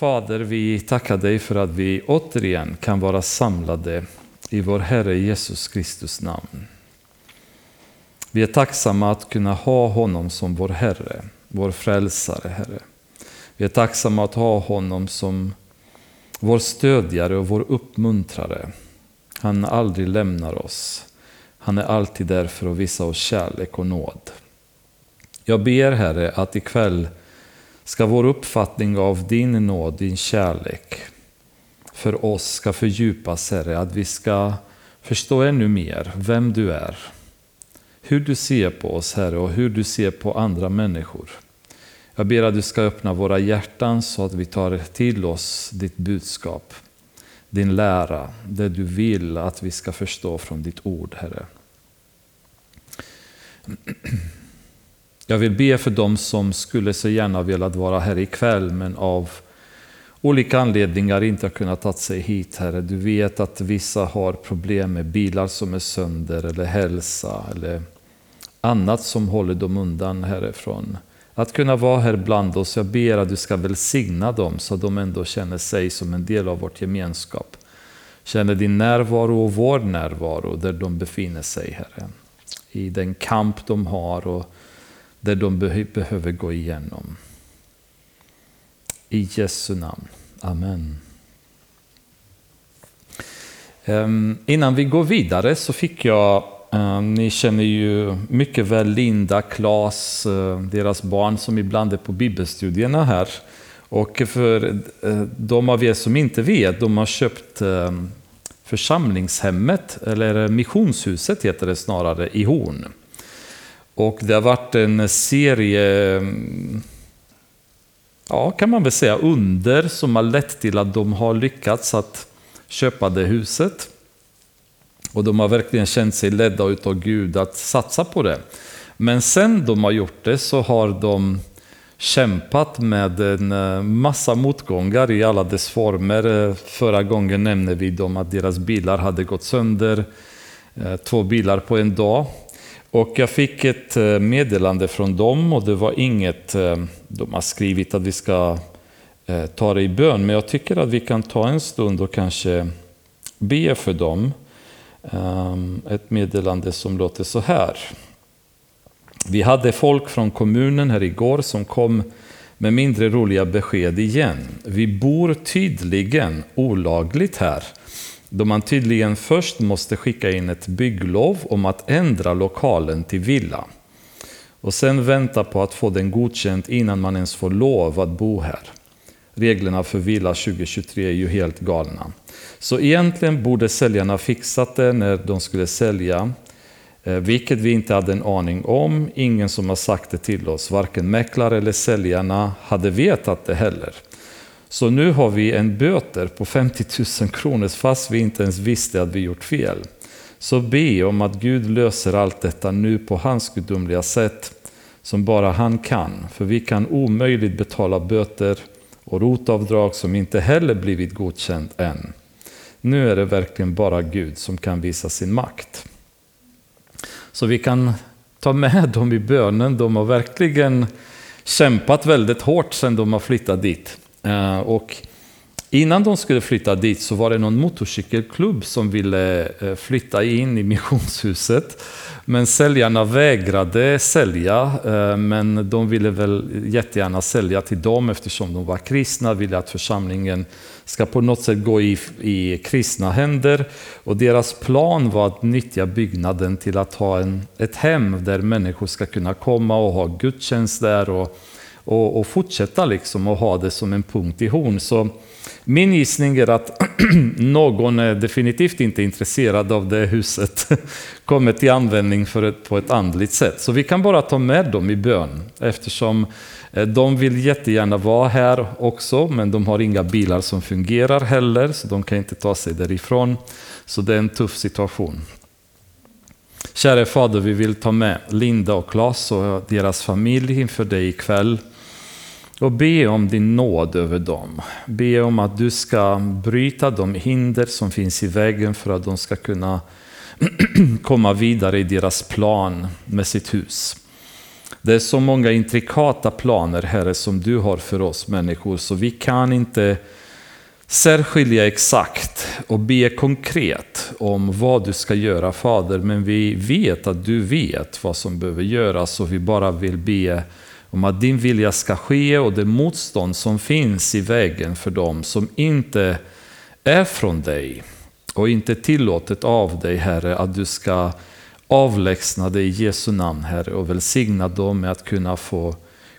Fader, vi tackar dig för att vi återigen kan vara samlade i vår Herre Jesus Kristus namn. Vi är tacksamma att kunna ha honom som vår Herre, vår frälsare, Herre. Vi är tacksamma att ha honom som vår stödjare och vår uppmuntrare. Han aldrig lämnar oss. Han är alltid där för att visa oss kärlek och nåd. Jag ber Herre att ikväll ska vår uppfattning av din nåd, din kärlek för oss ska fördjupas Herre, att vi ska förstå ännu mer vem du är. Hur du ser på oss Herre och hur du ser på andra människor. Jag ber att du ska öppna våra hjärtan så att vi tar till oss ditt budskap, din lära, det du vill att vi ska förstå från ditt ord Herre. Jag vill be för dem som skulle så gärna velat vara här ikväll men av olika anledningar inte har kunnat ta sig hit Herre. Du vet att vissa har problem med bilar som är sönder eller hälsa eller annat som håller dem undan Herre från att kunna vara här bland oss. Jag ber att du ska välsigna dem så att de ändå känner sig som en del av vårt gemenskap. Känner din närvaro och vår närvaro där de befinner sig Herre. I den kamp de har och det de behöver gå igenom. I Jesu namn. Amen. Ehm, innan vi går vidare så fick jag, ehm, ni känner ju mycket väl Linda, Klas, eh, deras barn som ibland är på bibelstudierna här. Och för eh, de av er som inte vet, de har köpt ehm, församlingshemmet, eller eh, missionshuset heter det snarare, i Horn. Och det har varit en serie, ja kan man väl säga, under som har lett till att de har lyckats att köpa det huset. Och de har verkligen känt sig ledda av Gud att satsa på det. Men sen de har gjort det så har de kämpat med en eh, massa motgångar i alla dess former. Eh, förra gången nämnde vi dem att deras bilar hade gått sönder. Eh, två bilar på en dag. Och jag fick ett eh, meddelande från dem och det var inget eh, de har skrivit att vi ska eh, ta det i bön. Men jag tycker att vi kan ta en stund och kanske be för dem. Ehm, ett meddelande som låter så här. Vi hade folk från kommunen här igår som kom med mindre roliga besked igen. Vi bor tydligen olagligt här då man tydligen först måste skicka in ett bygglov om att ändra lokalen till villa. Och sen vänta på att få den godkänd innan man ens får lov att bo här. Reglerna för villa 2023 är ju helt galna. Så egentligen borde säljarna fixat det när de skulle sälja, eh, vilket vi inte hade en aning om. Ingen som har sagt det till oss, varken mäklare eller säljarna hade vetat det heller. Så nu har vi en böter på 50 000 kronor fast vi inte ens visste att vi gjort fel. Så be om att Gud löser allt detta nu på hans gudomliga sätt som bara han kan. För vi kan omöjligt betala böter och rotavdrag som inte heller blivit godkänt än. Nu är det verkligen bara Gud som kan visa sin makt. Så vi kan ta med dem i bönen. De har verkligen kämpat väldigt hårt sedan de har flyttat dit. Eh, och innan de skulle flytta dit så var det någon motorcykelklubb som ville eh, flytta in i missionshuset. Men säljarna vägrade sälja, eh, men de ville väl jättegärna sälja till dem eftersom de var kristna, ville att församlingen ska på något sätt gå i, i kristna händer. Och deras plan var att nyttja byggnaden till att ha en, ett hem där människor ska kunna komma och ha gudstjänst där och och, och fortsätta liksom och ha det som en punkt i horn. Så min gissning är att någon är definitivt inte intresserad av det huset kommer till användning för ett, på ett andligt sätt. Så vi kan bara ta med dem i bön eftersom eh, de vill jättegärna vara här också men de har inga bilar som fungerar heller så de kan inte ta sig därifrån. Så det är en tuff situation. Kära Fader, vi vill ta med Linda och Klas och deras familj inför dig ikväll. Och be om din nåd över dem. Be om att du ska bryta de hinder som finns i vägen för att de ska kunna komma vidare i deras plan med sitt hus. Det är så många intrikata planer, Herre, som du har för oss människor, så vi kan inte särskilja exakt och be konkret om vad du ska göra, Fader, men vi vet att du vet vad som behöver göras och vi bara vill be om att din vilja ska ske och det motstånd som finns i vägen för dem som inte är från dig och inte tillåtet av dig, Herre, att du ska avlägsna dig i Jesu namn, Herre, och välsigna dem med att kunna få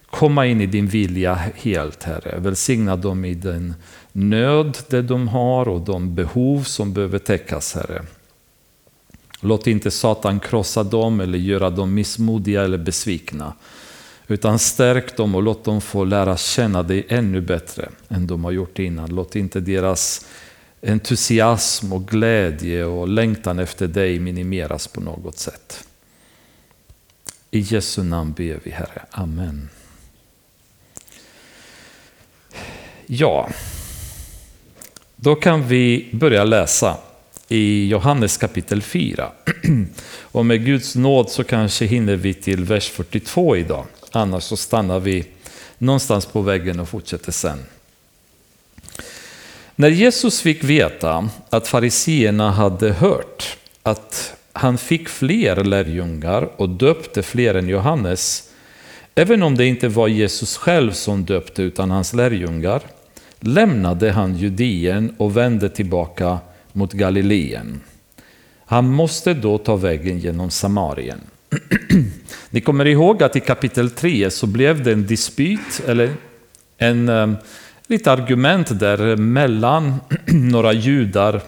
komma in i din vilja helt, Herre. Välsigna dem i den nöd det de har och de behov som behöver täckas, Herre. Låt inte Satan krossa dem eller göra dem missmodiga eller besvikna. Utan stärk dem och låt dem få lära känna dig ännu bättre än de har gjort innan. Låt inte deras entusiasm och glädje och längtan efter dig minimeras på något sätt. I Jesu namn ber vi Herre. Amen. Ja, då kan vi börja läsa i Johannes kapitel 4. Och med Guds nåd så kanske hinner vi till vers 42 idag. Annars så stannar vi någonstans på väggen och fortsätter sen. När Jesus fick veta att fariseerna hade hört att han fick fler lärjungar och döpte fler än Johannes, även om det inte var Jesus själv som döpte utan hans lärjungar, lämnade han Judeen och vände tillbaka mot Galileen. Han måste då ta vägen genom Samarien. Ni kommer ihåg att i kapitel 3 så blev det en dispyt, eller en, ehm, lite argument där mellan några judar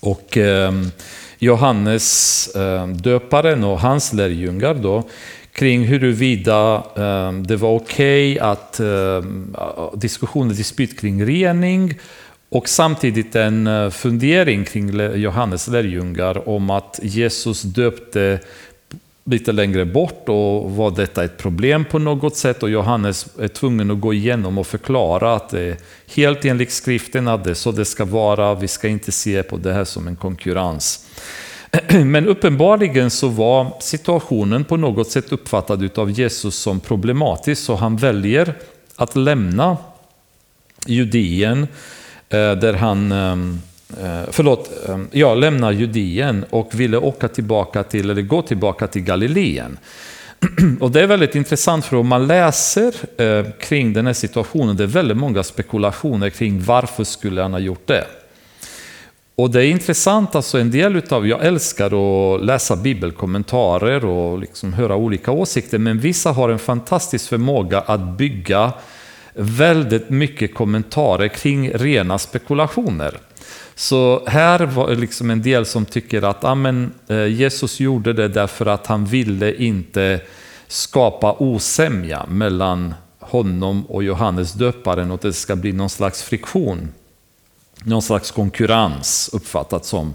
och ehm, Johannes ehm, döparen och hans lärjungar då, kring huruvida det var okej okay att diskussionen dispyt kring rening och samtidigt en eh, fundering kring Johannes lärjungar om att Jesus döpte lite längre bort och var detta ett problem på något sätt och Johannes är tvungen att gå igenom och förklara att det är helt enligt skriften att det är så det ska vara, vi ska inte se på det här som en konkurrens. Men uppenbarligen så var situationen på något sätt uppfattad av Jesus som problematisk så han väljer att lämna Judeen eh, där han ehm, Eh, förlåt, eh, jag ja, lämnar Judeen och ville åka tillbaka till, eller gå tillbaka till Galileen. Och det är väldigt intressant för om man läser eh, kring den här situationen, det är väldigt många spekulationer kring varför skulle han ha gjort det. Och det är intressant, alltså en del utav, jag älskar att läsa bibelkommentarer och liksom höra olika åsikter, men vissa har en fantastisk förmåga att bygga väldigt mycket kommentarer kring rena spekulationer. Så här var liksom en del som tycker att ah, amen, eh, Jesus gjorde det därför att han ville inte skapa osämja mellan honom och Johannes döparen och det ska bli någon slags friktion. Någon slags konkurrens uppfattat som.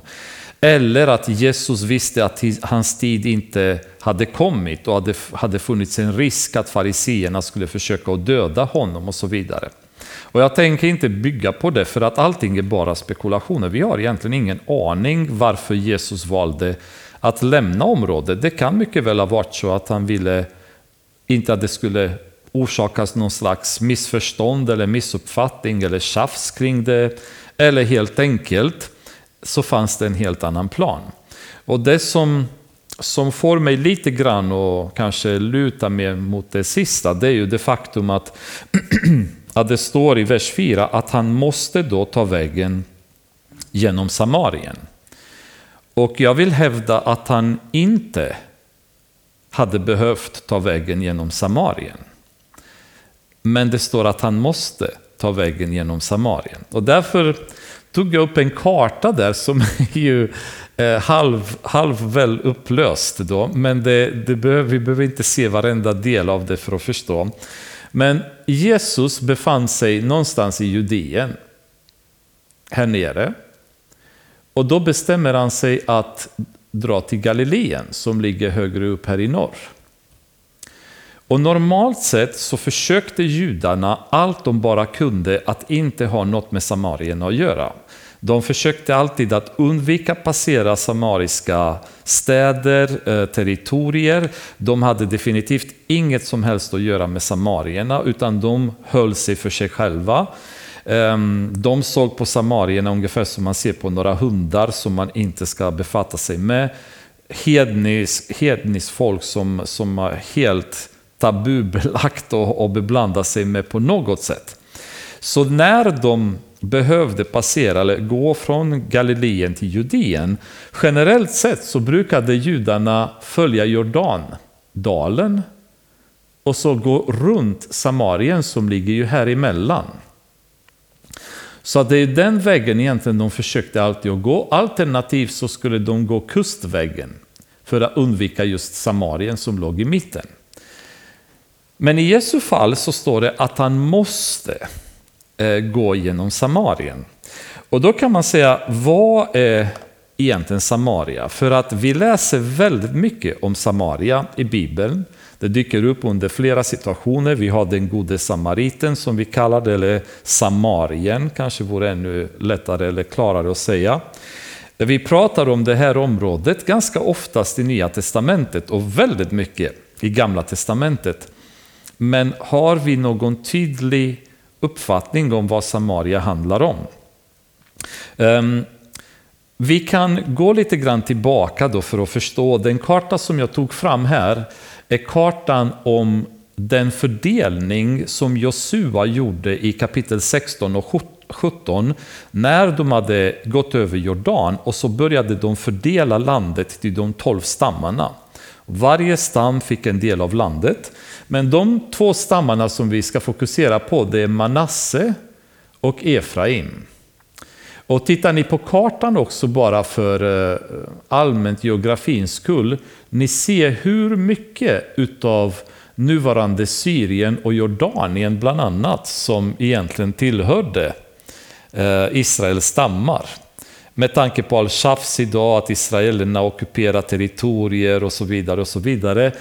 Eller att Jesus visste att hans tid inte hade kommit och att det hade funnits en risk att fariseerna skulle försöka döda honom och så vidare. Och jag tänker inte bygga på det för att allting är bara spekulationer. Vi har egentligen ingen aning varför Jesus valde att lämna området. Det kan mycket väl ha varit så att han ville inte att det skulle orsakas någon slags missförstånd eller missuppfattning eller tjafs kring det. Eller helt enkelt så fanns det en helt annan plan. Och det som, som får mig lite grann att kanske luta mer mot det sista, det är ju det faktum att att det står i vers 4 att han måste då ta vägen genom Samarien. Och jag vill hävda att han inte hade behövt ta vägen genom Samarien. Men det står att han måste ta vägen genom Samarien. Och därför tog jag upp en karta där som är ju eh, halv, halv väl upplöst. Då, men det, det behöver, vi behöver inte se varenda del av det för att förstå. Men Jesus befann sig någonstans i Judeen, här nere. Och då bestämmer han sig att dra till Galileen som ligger högre upp här i norr. Och normalt sett så försökte judarna allt de bara kunde att inte ha något med Samarien att göra. De försökte alltid att undvika passera samariska städer, eh, territorier. De hade definitivt inget som helst att göra med samarierna utan de höll sig för sig själva. Ehm, de såg på samarierna ungefär som man ser på några hundar som man inte ska befatta sig med. Hedniskt hednis folk som, som är helt tabubelagt och, och beblanda sig med på något sätt. Så när de behövde passera eller gå från Galileen till Judeen. Generellt sett så brukade judarna följa Jordandalen och så gå runt Samarien som ligger ju här emellan. Så det är den vägen egentligen de försökte alltid att gå. Alternativt så skulle de gå kustvägen för att undvika just Samarien som låg i mitten. Men i Jesu fall så står det att han måste Eh, gå genom Samarien. Och då kan man säga, vad är egentligen Samaria? För att vi läser väldigt mycket om Samaria i Bibeln. Det dyker upp under flera situationer. Vi har den gode samariten som vi kallar det, eller Samarien kanske vore ännu lättare eller klarare att säga. Vi pratar om det här området ganska oftast i Nya Testamentet och väldigt mycket i Gamla Testamentet. Men har vi någon tydlig uppfattning om vad Samaria handlar om. Ehm, vi kan gå lite grann tillbaka då för att förstå. Den karta som jag tog fram här är kartan om den fördelning som Josua gjorde i kapitel 16 och 17 när de hade gått över Jordan och så började de fördela landet till de tolv stammarna. Varje stam fick en del av landet. Men de två stammarna som vi ska fokusera på det är Manasse och Efraim. Och tittar ni på kartan också bara för eh, allmänt geografins skull, ni ser hur mycket utav nuvarande Syrien och Jordanien bland annat som egentligen tillhörde eh, Israels stammar. Med tanke på all tjafs idag att israelerna ockuperar territorier och så vidare och så vidare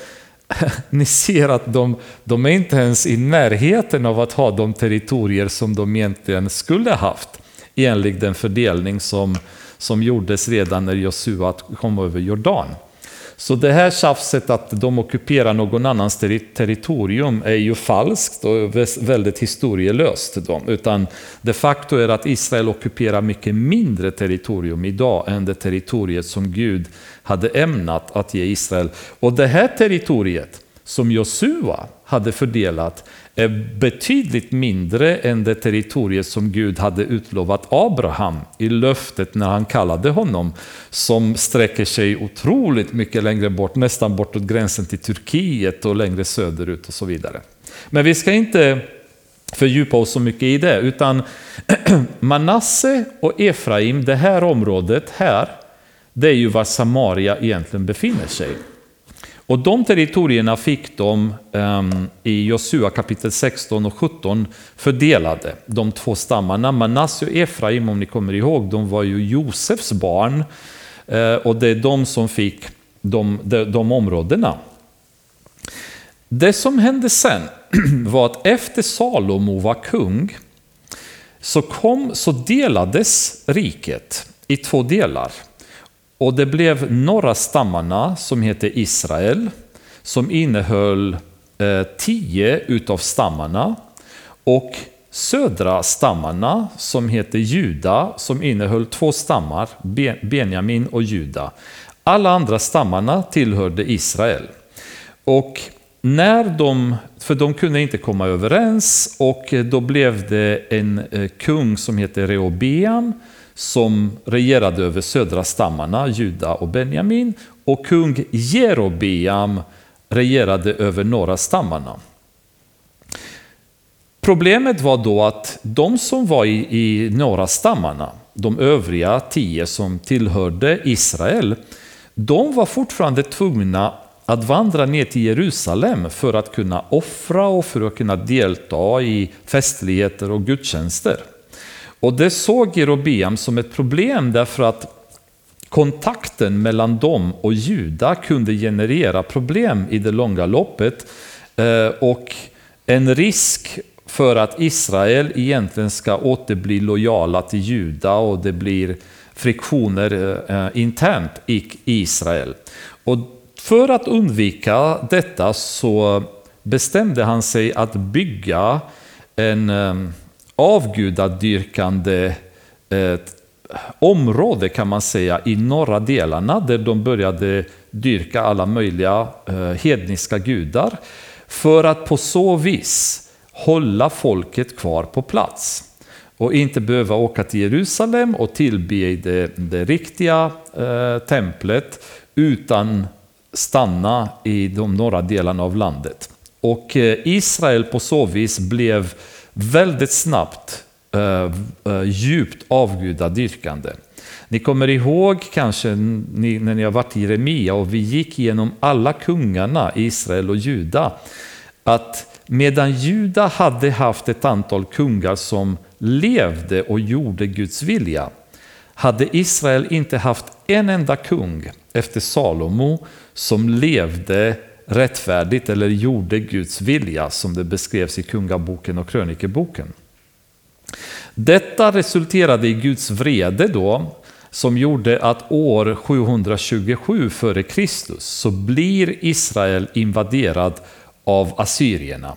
ni ser att de, de är inte ens i närheten av att ha de territorier som de egentligen skulle haft enligt den fördelning som, som gjordes redan när Josua kom över Jordan. Så det här tjafset att de ockuperar någon annans territorium är ju falskt och väldigt historielöst. Utan de facto är att Israel ockuperar mycket mindre territorium idag än det territoriet som Gud hade ämnat att ge Israel. Och det här territoriet som Josua hade fördelat betydligt mindre än det territoriet som Gud hade utlovat Abraham i löftet när han kallade honom, som sträcker sig otroligt mycket längre bort, nästan bortåt gränsen till Turkiet och längre söderut och så vidare. Men vi ska inte fördjupa oss så mycket i det, utan Manasse och Efraim, det här området här, det är ju var Samaria egentligen befinner sig. Och de territorierna fick de um, i Josua kapitel 16 och 17 fördelade. De två stammarna, Manasse och Efraim om ni kommer ihåg, de var ju Josefs barn. Uh, och det är de som fick de, de, de områdena. Det som hände sen var att efter Salomo var kung så, kom, så delades riket i två delar. Och det blev norra stammarna som hette Israel, som innehöll eh, tio utav stammarna. Och södra stammarna som hette Juda, som innehöll två stammar, Benjamin och Juda. Alla andra stammarna tillhörde Israel. Och när de, för de kunde inte komma överens och då blev det en eh, kung som hette Reobeam som regerade över södra stammarna, Juda och Benjamin, och kung Jerobeam regerade över norra stammarna. Problemet var då att de som var i, i norra stammarna, de övriga tio som tillhörde Israel, de var fortfarande tvungna att vandra ner till Jerusalem för att kunna offra och för att kunna delta i festligheter och gudstjänster. Och det såg Jerobeam som ett problem därför att kontakten mellan dem och Juda kunde generera problem i det långa loppet. Eh, och en risk för att Israel egentligen ska återbli lojala till Juda och det blir friktioner eh, internt i Israel. Och för att undvika detta så bestämde han sig att bygga en eh, avgudadyrkande eh, område kan man säga i norra delarna där de började dyrka alla möjliga eh, hedniska gudar för att på så vis hålla folket kvar på plats och inte behöva åka till Jerusalem och tillbe i det, det riktiga eh, templet utan stanna i de norra delarna av landet. Och eh, Israel på så vis blev väldigt snabbt eh, eh, djupt avgudadyrkande. Ni kommer ihåg kanske ni, när ni har varit i Jeremia och vi gick igenom alla kungarna i Israel och Juda att medan Juda hade haft ett antal kungar som levde och gjorde Guds vilja hade Israel inte haft en enda kung efter Salomo som levde rättfärdigt eller gjorde Guds vilja som det beskrevs i Kungaboken och Krönikeboken. Detta resulterade i Guds vrede då som gjorde att år 727 f.Kr. så blir Israel invaderad av assyrierna.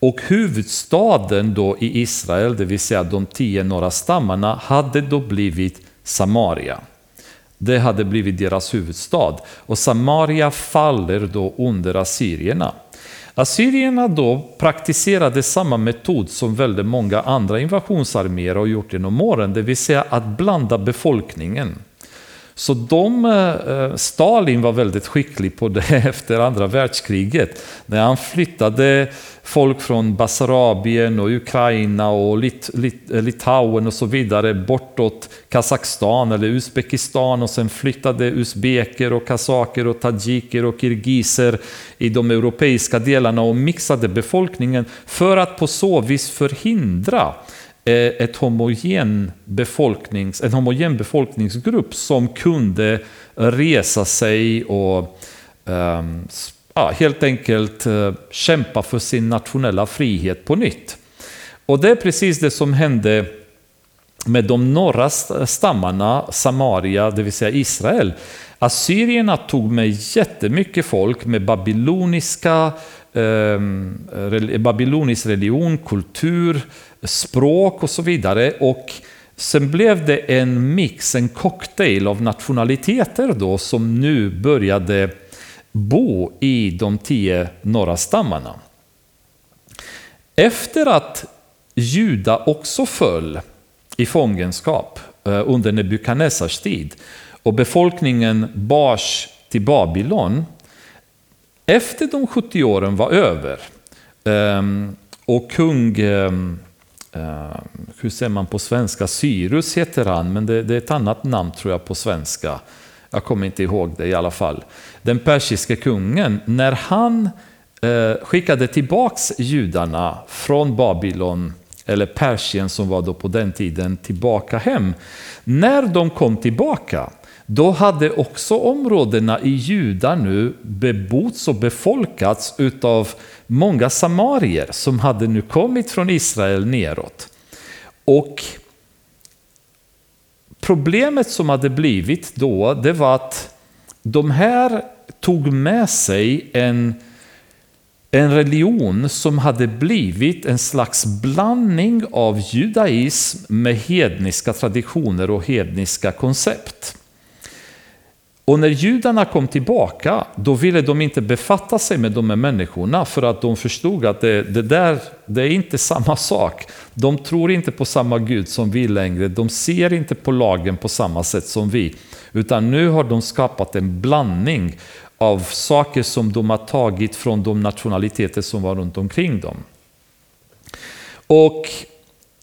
Och huvudstaden då i Israel, det vill säga de tio norra stammarna, hade då blivit Samaria. Det hade blivit deras huvudstad. Och Samaria faller då under assyrierna. Assyrierna då praktiserade samma metod som väldigt många andra invasionsarméer har gjort genom åren, det vill säga att blanda befolkningen. Så de, eh, Stalin var väldigt skicklig på det efter andra världskriget. När han flyttade folk från Basarabien och Ukraina och Lit, Lit, eh, Litauen och så vidare bortåt Kazakstan eller Uzbekistan och sen flyttade usbeker och kazaker och tajiker och kirgiser i de europeiska delarna och mixade befolkningen för att på så vis förhindra eh, ett homogen befolknings, en homogen befolkningsgrupp som kunde resa sig och um, ja, helt enkelt eh, kämpa för sin nationella frihet på nytt. Och det är precis det som hände med de norra stammarna, Samaria, det vill säga Israel. Assyrierna tog med jättemycket folk med babyloniska, eh, babylonisk religion, kultur, språk och så vidare. Och sen blev det en mix, en cocktail av nationaliteter då som nu började bo i de tio norra stammarna. Efter att Juda också föll i fångenskap eh, under Nebukadnessars tid och befolkningen bars till Babylon. Efter de 70 åren var över ehm, och kung ehm, ehm, hur säger man på svenska? Cyrus heter han, men det, är ett annat namn tror jag på svenska. Jag kommer inte ihåg det i alla fall. Den persiske kungen, när han eh, skickade tillbaks judarna från Babylon, eller Persien som var då på den tiden, tillbaka hem. När de kom tillbaka, då hade också områdena i Juda nu bebots och befolkats utav många samarier som hade nu kommit från Israel neråt. Och problemet som hade blivit då, det var att de här tog med sig en, en religion som hade blivit en slags blandning av judaism med hedniska traditioner och hedniska koncept. Och när judarna kom tillbaka, då ville de inte befatta sig med de här människorna för att de förstod att det, det där det är inte samma sak. De tror inte på samma Gud som vi längre, de ser inte på lagen på samma sätt som vi. Utan nu har de skapat en blandning av saker som de har tagit från de nationaliteter som var runt omkring dem. Och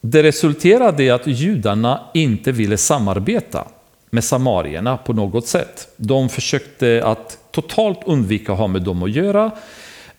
det resulterade i att judarna inte ville samarbeta med samarierna på något sätt. De försökte att totalt undvika att ha med dem att göra.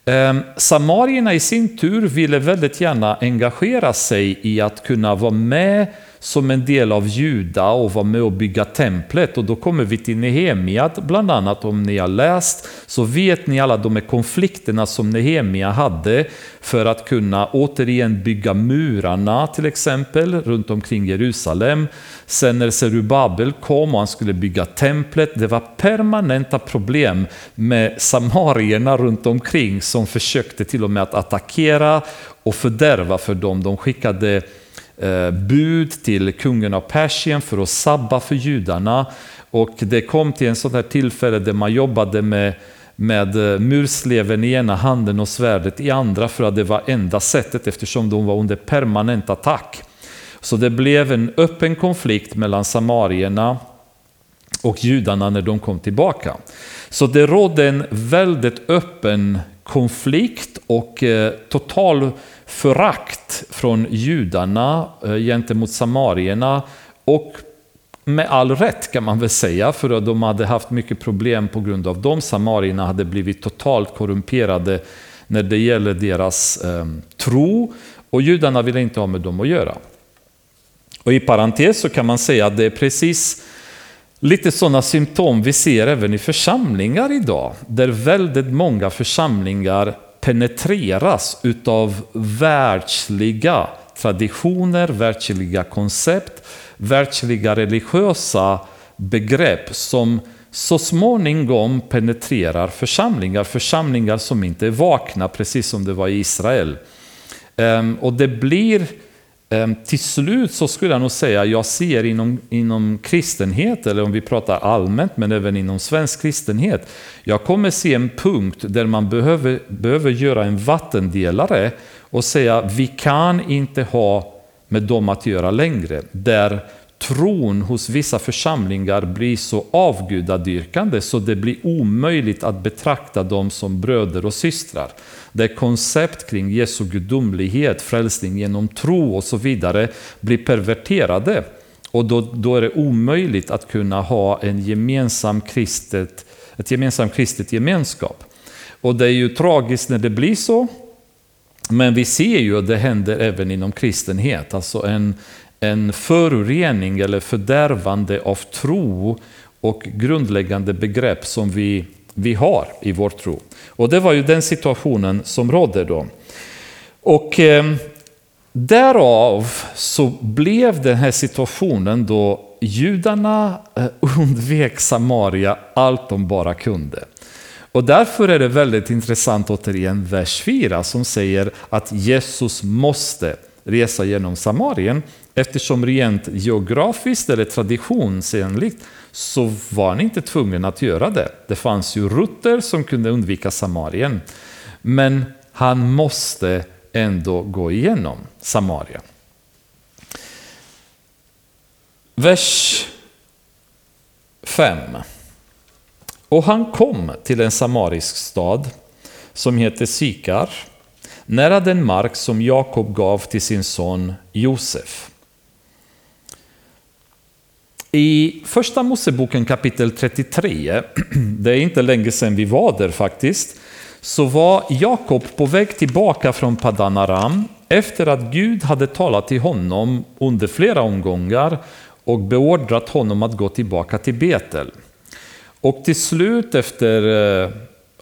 Ehm, samarierna i sin tur ville väldigt gärna engagera sig i att kunna vara med som en del av Juda och var med och bygga templet. Och då kommer vi till Nehemia, bland annat om ni har läst, så vet ni alla de här konflikterna som Nehemia hade för att kunna återigen bygga murarna till exempel runt omkring Jerusalem. Sen när Zerubabel kom och han skulle bygga templet, det var permanenta problem med samarierna runt omkring som försökte till och med att attackera och fördärva för dem. De skickade Eh, bud till kungen av Persien för att sabba för judarna. Och det kom till en sån här tillfälle där man jobbade med med eh, mursleven i ena handen och svärdet i andra för att det var enda sättet eftersom de var under permanent attack. Så det blev en öppen konflikt mellan samarierna och judarna när de kom tillbaka. Så det rådde en väldigt öppen konflikt och eh, total förakt från judarna eh, gentemot samarierna och med all rätt kan man väl säga, för att de hade haft mycket problem på grund av dem. Samarierna hade blivit totalt korrumperade när det gäller deras eh, tro och judarna ville inte ha med dem att göra. Och i parentes så kan man säga att det är precis lite sådana symptom vi ser även i församlingar idag, där väldigt många församlingar penetreras utav världsliga traditioner, världsliga koncept, världsliga religiösa begrepp som så småningom penetrerar församlingar, församlingar som inte är vakna, precis som det var i Israel. Ehm, och det blir Ehm, till slut så skulle jag nog säga, jag ser inom, inom kristenhet, eller om vi pratar allmänt, men även inom svensk kristenhet, jag kommer se en punkt där man behöver, behöver göra en vattendelare och säga vi kan inte ha med dem att göra längre. Där tron hos vissa församlingar blir så avgudadyrkande så det blir omöjligt att betrakta dem som bröder och systrar. Där koncept kring Jesu gudomlighet, frälsning genom tro och så vidare blir perverterade. Och då, då är det omöjligt att kunna ha en gemensam kristet, ett gemensamt kristet gemenskap. Och det är ju tragiskt när det blir så, men vi ser ju att det händer även inom kristenhet, alltså en, en förorening eller fördärvande av tro och grundläggande begrepp som vi, vi har i vår tro. Och det var ju den situationen som rådde då. Och eh, därav så blev den här situationen då judarna eh, undvek Samaria allt de bara kunde. Och därför är det väldigt intressant återigen vers 4 som säger att Jesus måste resa genom Samarien eftersom rent geografiskt eller traditionsenligt så var han inte tvungen att göra det. Det fanns ju rutter som kunde undvika Samarien. Men han måste ändå gå igenom Samarien. Vers 5. Och han kom till en samarisk stad som heter Sikar, nära den mark som Jakob gav till sin son Josef. I första Moseboken kapitel 33, det är inte länge sedan vi var där faktiskt, så var Jakob på väg tillbaka från Padan Aram efter att Gud hade talat till honom under flera omgångar och beordrat honom att gå tillbaka till Betel. Och till slut efter eh,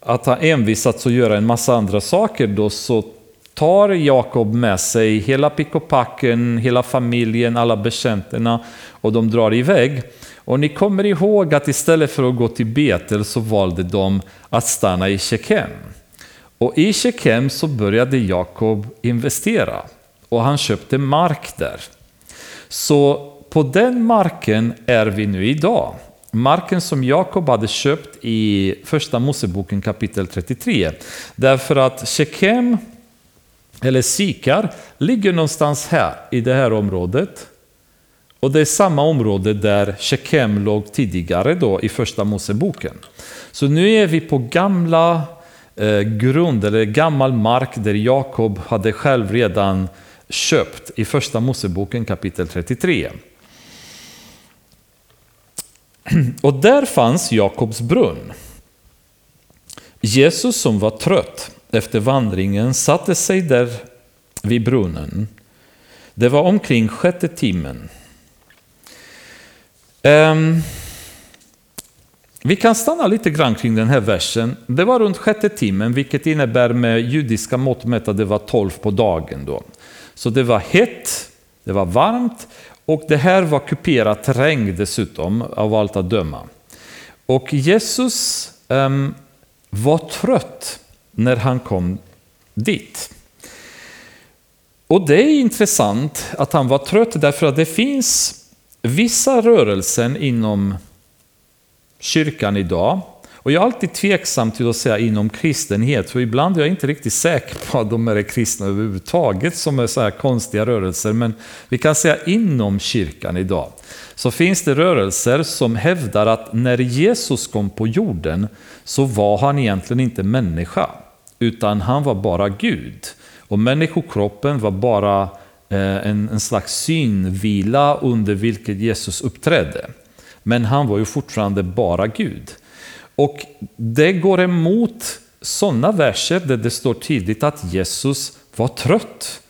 att ha envisats att göra en massa andra saker då så tar Jakob med sig hela pick och packen, hela familjen, alla bekänterna och de drar iväg. Och ni kommer ihåg att istället för att gå till Betel så valde de att stanna i Shekem. Och i Shekem så började Jakob investera och han köpte mark där. Så på den marken är vi nu idag marken som Jakob hade köpt i första Moseboken kapitel 33. Därför att Shekem, eller Sikar, ligger någonstans här i det här området. Och det är samma område där Shekem låg tidigare då i första Moseboken. Så nu är vi på gamla eh, grund, eller gammal mark där Jakob hade själv redan köpt i första Moseboken kapitel 33. Och där fanns Jakobs brunn. Jesus som var trött efter vandringen satte sig där vid brunnen. Det var omkring sjätte timmen. Um, vi kan stanna lite grann kring den här versen. Det var runt sjätte timmen, vilket innebär med judiska mått mätt att det var tolv på dagen. Då. Så det var hett, det var varmt och det här var kuperat terräng dessutom, av allt att döma. Och Jesus um, var trött när han kom dit. Och det är intressant att han var trött därför att det finns vissa rörelser inom kyrkan idag och jag är alltid tveksam till att säga inom kristenhet, för ibland är jag inte riktigt säker på att de är kristna överhuvudtaget, som är så här konstiga rörelser. Men vi kan säga inom kyrkan idag, så finns det rörelser som hävdar att när Jesus kom på jorden så var han egentligen inte människa, utan han var bara Gud. Och människokroppen var bara Eh, en, en slags synvila under vilket Jesus uppträdde. Men han var ju fortfarande bara Gud. Och det går emot sådana verser där det står tydligt att Jesus var trött.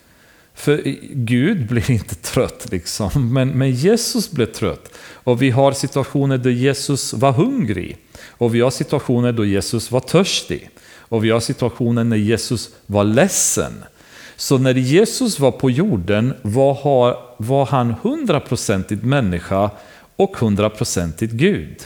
För Gud blir inte trött, liksom. men, men Jesus blev trött. Och vi har situationer där Jesus var hungrig. Och vi har situationer då Jesus var törstig. Och vi har situationer när Jesus var ledsen. Så när Jesus var på jorden var, var han hundraprocentigt människa och hundraprocentigt Gud.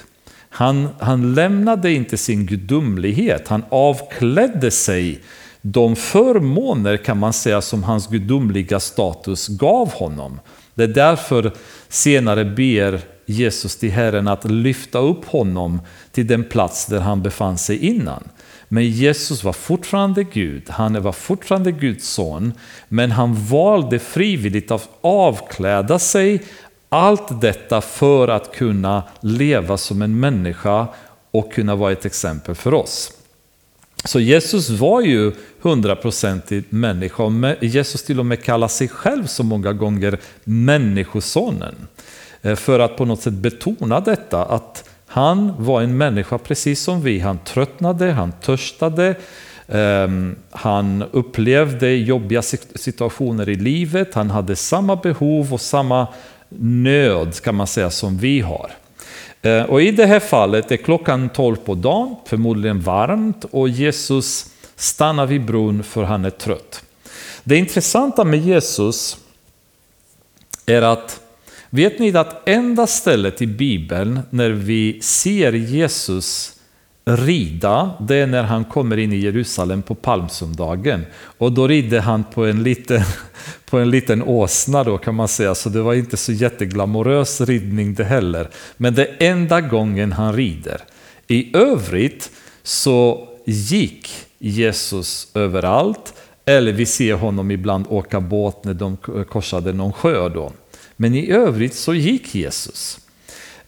Han, han lämnade inte sin gudomlighet, han avklädde sig de förmåner kan man säga som hans gudomliga status gav honom. Det är därför senare ber Jesus till Herren att lyfta upp honom till den plats där han befann sig innan. Men Jesus var fortfarande Gud, han var fortfarande Guds son, men han valde frivilligt att avkläda sig allt detta för att kunna leva som en människa och kunna vara ett exempel för oss. Så Jesus var ju hundraprocentigt människa och Jesus till och med kallar sig själv så många gånger människosonen. Eh, för att på något sätt betona detta att han var en människa precis som vi. Han tröttnade, han törstade, ehm, han upplevde jobbiga situationer i livet, han hade samma behov och samma nöd kan man säga som vi har. Eh, och I det här fallet är klockan 12 på dagen, förmodligen varmt och Jesus stannar vid bron för han är trött. Det intressanta med Jesus är att Vet ni att enda stället i Bibeln när vi ser Jesus rida, det är när han kommer in i Jerusalem på palmsöndagen. Och då rider han på en liten, på en liten åsna då kan man säga, så det var inte så jätteglamorös ridning det heller. Men det är enda gången han rider. I övrigt så gick Jesus överallt, eller vi ser honom ibland åka båt när de korsade någon sjö. Då. Men i övrigt så gick Jesus.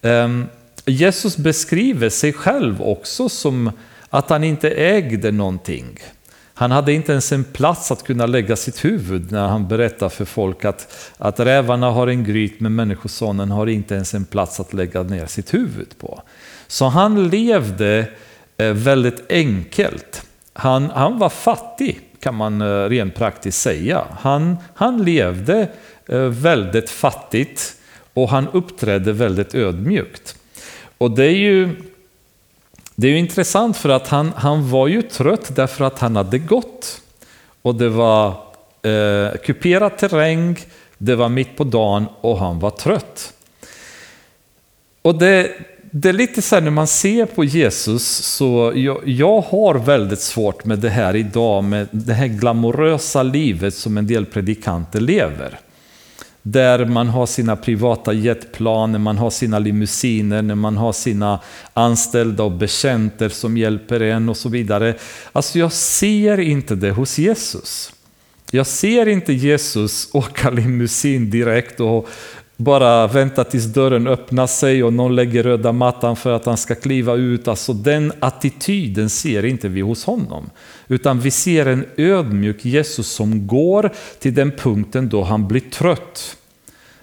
Ehm, Jesus beskriver sig själv också som att han inte ägde någonting. Han hade inte ens en plats att kunna lägga sitt huvud när han berättar för folk att, att rävarna har en gryt men människosonen har inte ens en plats att lägga ner sitt huvud på. Så han levde eh, väldigt enkelt. Han, han var fattig kan man eh, rent praktiskt säga. Han, han levde Eh, väldigt fattigt och han uppträdde väldigt ödmjukt. Och det är ju, det är ju intressant för att han, han var ju trött därför att han hade gått. Och det var eh, kuperad terräng, det var mitt på dagen och han var trött. Och det, det är lite så här när man ser på Jesus så jag, jag, har väldigt svårt med det här idag med det här glamorösa livet som en del predikanter lever. Där man har sina privata jetplan, man har sina limousiner, när man har sina anställda och bekänter som hjälper en och så vidare. Alltså jag ser inte det hos Jesus. Jag ser inte Jesus åka limousin direkt och bara vänta tills dörren öppnar sig och någon lägger röda mattan för att han ska kliva ut. Alltså den attityden ser inte vi hos honom. Utan vi ser en ödmjuk Jesus som går till den punkten då han blir trött.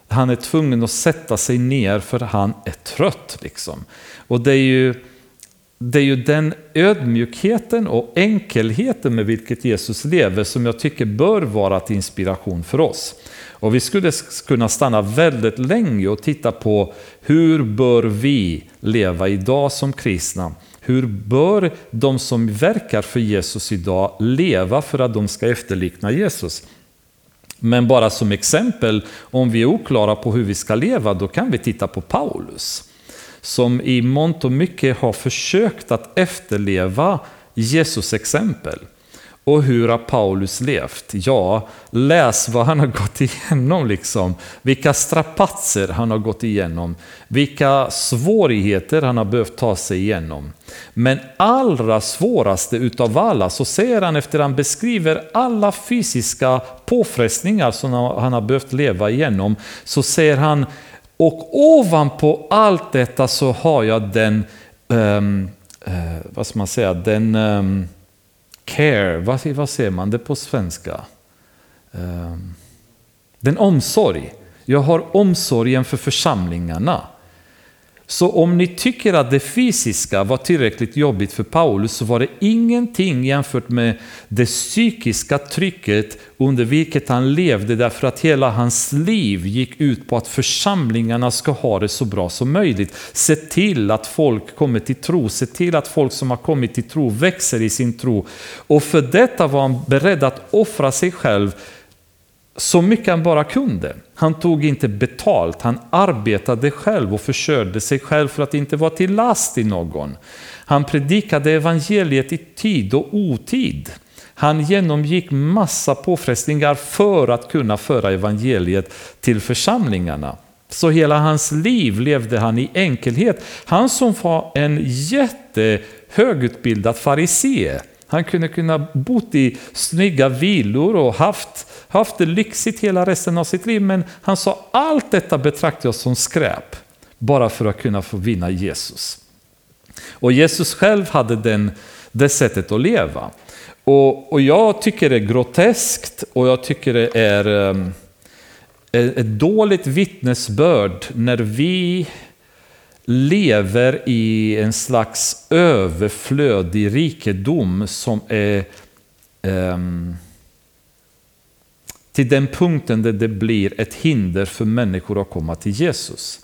Han är tvungen att sätta sig ner för han är trött. Liksom. Och det är ju det är ju den ödmjukheten och enkelheten med vilket Jesus lever som jag tycker bör vara till inspiration för oss. Och vi skulle kunna stanna väldigt länge och titta på hur bör vi leva idag som kristna? Hur bör de som verkar för Jesus idag leva för att de ska efterlikna Jesus? Men bara som exempel, om vi är oklara på hur vi ska leva, då kan vi titta på Paulus. Som i mångt och mycket har försökt att efterleva Jesus exempel. Och hur har Paulus levt? Ja, läs vad han har gått igenom. Liksom. Vilka strapatser han har gått igenom. Vilka svårigheter han har behövt ta sig igenom. Men allra svåraste utav alla så säger han efter han beskriver alla fysiska påfrestningar som han har behövt leva igenom. Så säger han, och ovanpå allt detta så har jag den, um, uh, vad ska man säga, den um, care, vad, vad säger man det på svenska? Ehm, den omsorg. Jag har omsorgen för församlingarna. Så om ni tycker att det fysiska var tillräckligt jobbigt för Paulus så var det ingenting jämfört med det psykiska trycket under vilket han levde därför att hela hans liv gick ut på att församlingarna ska ha det så bra som möjligt. Se till att folk kommer till tro, se till att folk som har kommit till tro växer i sin tro. Och för detta var han beredd att offra sig själv så mycket han bara kunde. Han tog inte betalt, han arbetade själv och försörjde sig själv för att inte vara till last i någon. Han predikade evangeliet i tid och otid. Han genomgick massa påfrestningar för att kunna föra evangeliet till församlingarna. Så hela hans liv levde han i enkelhet. Han som var en jättehögutbildad farisee. Han kunde kunna bott i snygga villor och haft haft det lyxigt hela resten av sitt liv, men han sa allt detta betraktar jag som skräp, bara för att kunna få vinna Jesus. Och Jesus själv hade den, det sättet att leva. Och, och jag tycker det är groteskt och jag tycker det är um, ett dåligt vittnesbörd när vi lever i en slags överflödig rikedom som är um, till den punkten där det blir ett hinder för människor att komma till Jesus.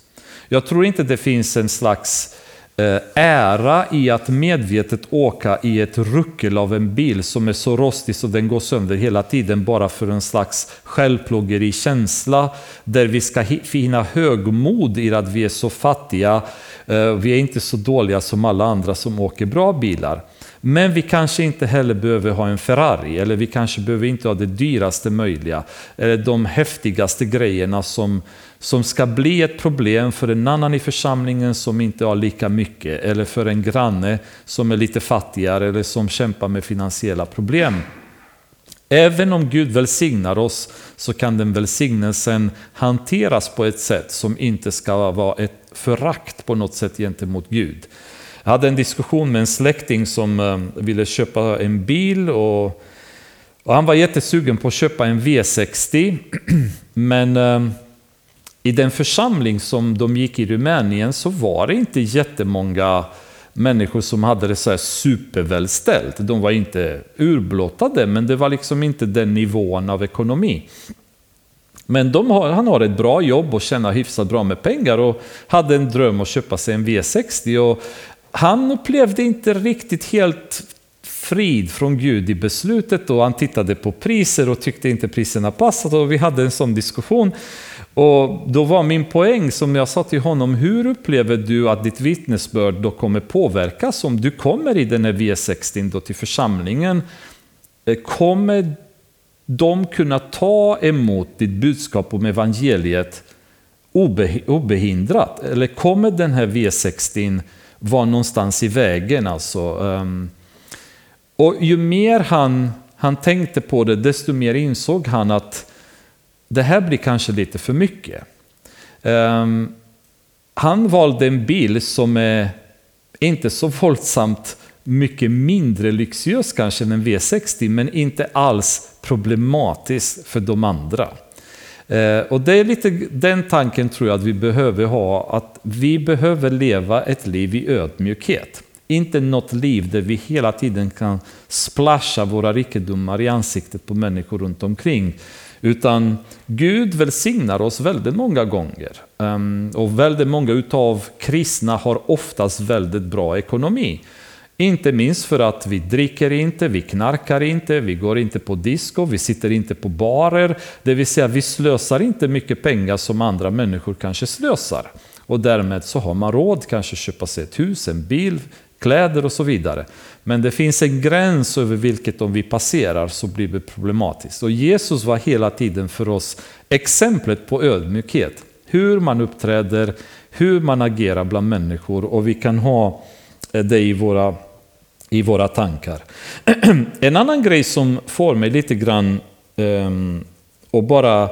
Jag tror inte det finns en slags Eh, ära i att medvetet åka i ett ruckel av en bil som är så rostig så den går sönder hela tiden bara för en slags självplågeri-känsla där vi ska finna högmod i att vi är så fattiga. Eh, vi är inte så dåliga som alla andra som åker bra bilar. Men vi kanske inte heller behöver ha en Ferrari eller vi kanske behöver inte ha det dyraste möjliga eller de häftigaste grejerna som, som ska bli ett problem för en annan i församlingen som inte har lika mycket eller för en granne som är lite fattigare eller som kämpar med finansiella problem. Även om Gud välsignar oss så kan den välsignelsen hanteras på ett sätt som inte ska vara ett förakt på något sätt gentemot Gud. Jag hade en diskussion med en släkting som eh, ville köpa en bil och, och han var jättesugen på att köpa en V60. Men eh, i den församling som de gick i Rumänien så var det inte jättemånga människor som hade det så här supervälställt. De var inte urblottade, men det var liksom inte den nivån av ekonomi. Men har, han har ett bra jobb och tjänar hyfsat bra med pengar och hade en dröm att köpa sig en V60. Och han upplevde inte riktigt helt frid från Gud i beslutet och han tittade på priser och tyckte inte priserna passade och vi hade en sån diskussion. Och då var min poäng som jag sa till honom, hur upplever du att ditt vittnesbörd då kommer påverkas om du kommer i den här V60 då till församlingen? Eh, kommer de kunna ta emot ditt budskap om evangeliet obehindrat? Eller kommer den här V60 vara någonstans i vägen. Alltså. Ehm, och ju mer han, han tänkte på det, desto mer insåg han att det här blir kanske lite för mycket. Um, han valde en bil som är inte så våldsamt mycket mindre lyxiös kanske än en V60, men inte alls problematisk för de andra. Eh, och det är lite den tanken tror jag att vi behöver ha, att vi behöver leva ett liv i ödmjukhet. Inte något liv där vi hela tiden kan splasha våra rikedomar i ansiktet på människor runt omkring. Utan Gud välsignar oss väldigt många gånger. Ehm, och väldigt många utav kristna har oftast väldigt bra ekonomi. Inte minst för att vi dricker inte, vi knarkar inte, vi går inte på disco, vi sitter inte på barer. Det vill säga vi slösar inte mycket pengar som andra människor kanske slösar. Och därmed så har man råd kanske köpa sig ett hus, en bil, kläder och så vidare. Men det finns en gräns över vilket om vi passerar så blir det problematiskt. Och Jesus var hela tiden för oss exemplet på ödmjukhet. Hur man uppträder, hur man agerar bland människor och vi kan ha eh, det i våra, i våra tankar. En annan grej som får mig lite grann ehm, um, och bara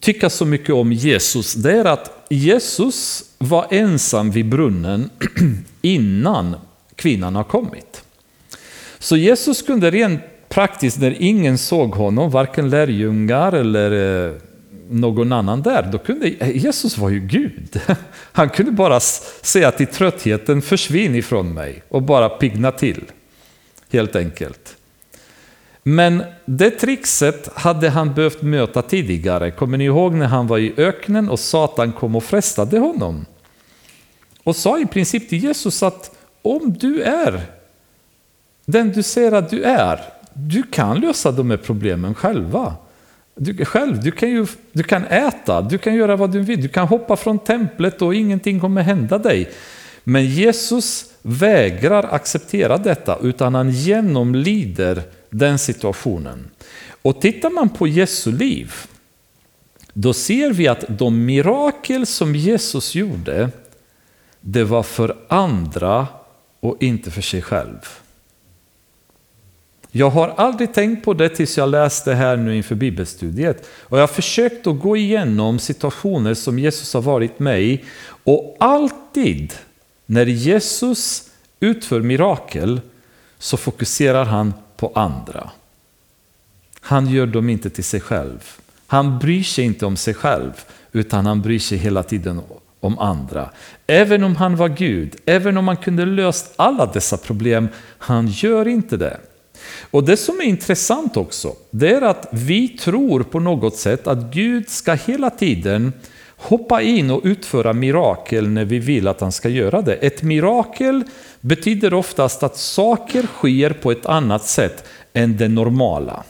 tycka så mycket om Jesus, det är att Jesus var ensam vid brunnen innan kvinnan har kommit. Så Jesus kunde rent praktiskt, när ingen såg honom, varken lärjungar eller eh, någon annan där, då kunde Jesus var ju Gud. Han kunde bara säga till tröttheten försvinn ifrån mig och bara pigna till. Helt enkelt. Men det trixet hade han behövt möta tidigare. Kommer ni ihåg när han var i öknen och Satan kom och frestade honom? Och sa i princip till Jesus att om du är den du säger att du är, du kan lösa de här problemen själva. Du, själv, du kan, ju, du kan äta, du kan göra vad du vill, du kan hoppa från templet och ingenting kommer hända dig. Men Jesus vägrar acceptera detta, utan han genomlider den situationen. Och tittar man på Jesu liv, då ser vi att de mirakel som Jesus gjorde, det var för andra och inte för sig själv. Jag har aldrig tänkt på det tills jag läste här nu inför bibelstudiet. Och jag har försökt att gå igenom situationer som Jesus har varit med i. Och alltid när Jesus utför mirakel så fokuserar han på andra. Han gör dem inte till sig själv. Han bryr sig inte om sig själv, utan han bryr sig hela tiden om andra. Även om han var Gud, även om han kunde löst alla dessa problem, han gör inte det. Och det som är intressant också, det är att vi tror på något sätt att Gud ska hela tiden hoppa in och utföra mirakel när vi vill att han ska göra det. Ett mirakel betyder oftast att saker sker på ett annat sätt än det normala.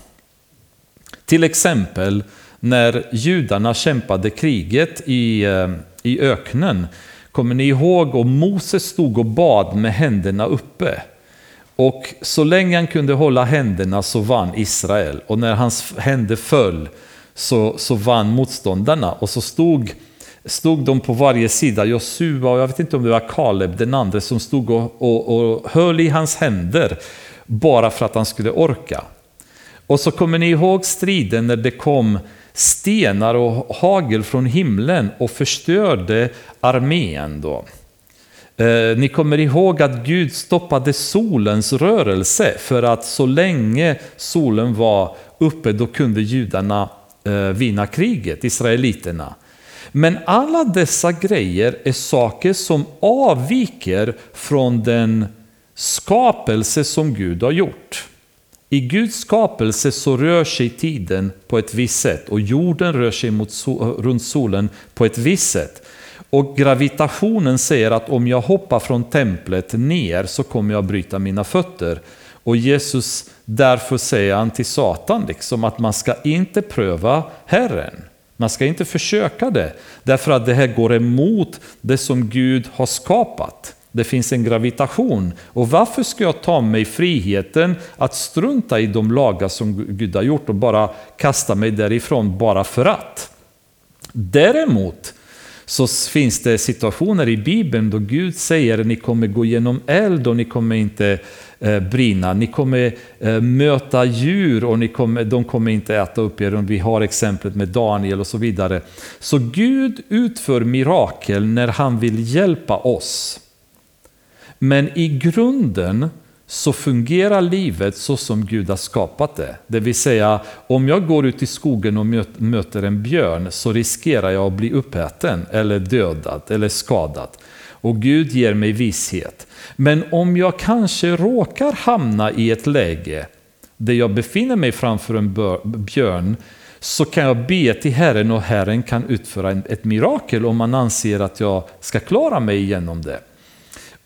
Till exempel när judarna kämpade kriget i, eh, i öknen. Kommer ni ihåg? Och Moses stod och bad med händerna uppe. Och så länge han kunde hålla händerna så vann Israel. Och när hans händer föll så, så vann motståndarna. Och så stod, stod de på varje sida, Josua och jag vet inte om det var Kaleb den andra som stod och, och, och höll i hans händer bara för att han skulle orka. Och så kommer ni ihåg striden när det kom stenar och hagel från himlen och förstörde armén. Då. Eh, ni kommer ihåg att Gud stoppade solens rörelse för att så länge solen var uppe då kunde judarna eh, vinna kriget, israeliterna. Men alla dessa grejer är saker som avviker från den skapelse som Gud har gjort. I Guds skapelse så rör sig tiden på ett visst sätt och jorden rör sig mot runt solen på ett visst sätt. Och gravitationen säger att om jag hoppar från templet ner så kommer jag bryta mina fötter. Och Jesus därför säger han till Satan liksom att man ska inte pröva Herren. Man ska inte försöka det, därför att det här går emot det som Gud har skapat. Det finns en gravitation. Och varför ska jag ta mig friheten att strunta i de lagar som Gud har gjort och bara kasta mig därifrån bara för att? Däremot så finns det situationer i Bibeln då Gud säger att ni kommer gå genom eld och ni kommer inte eh, brinna. Ni kommer eh, möta djur och ni kommer, de kommer inte äta upp er. Vi har exemplet med Daniel och så vidare. Så Gud utför mirakel när han vill hjälpa oss. Men i grunden så fungerar livet så som Gud har skapat det. Det vill säga, om jag går ut i skogen och möter en björn så riskerar jag att bli uppäten eller dödad eller skadad. Och Gud ger mig visshet. Men om jag kanske råkar hamna i ett läge där jag befinner mig framför en björn så kan jag be till Herren och Herren kan utföra ett mirakel om man anser att jag ska klara mig igenom det.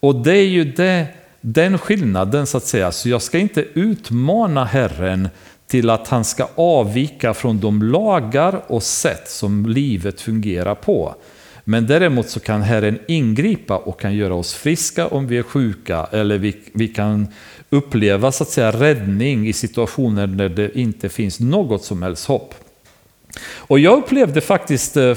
Och det är ju det, den skillnaden så att säga, så jag ska inte utmana Herren till att han ska avvika från de lagar och sätt som livet fungerar på. Men däremot så kan Herren ingripa och kan göra oss friska om vi är sjuka eller vi, vi kan uppleva så att säga räddning i situationer där det inte finns något som helst hopp. Och jag upplevde faktiskt, eh,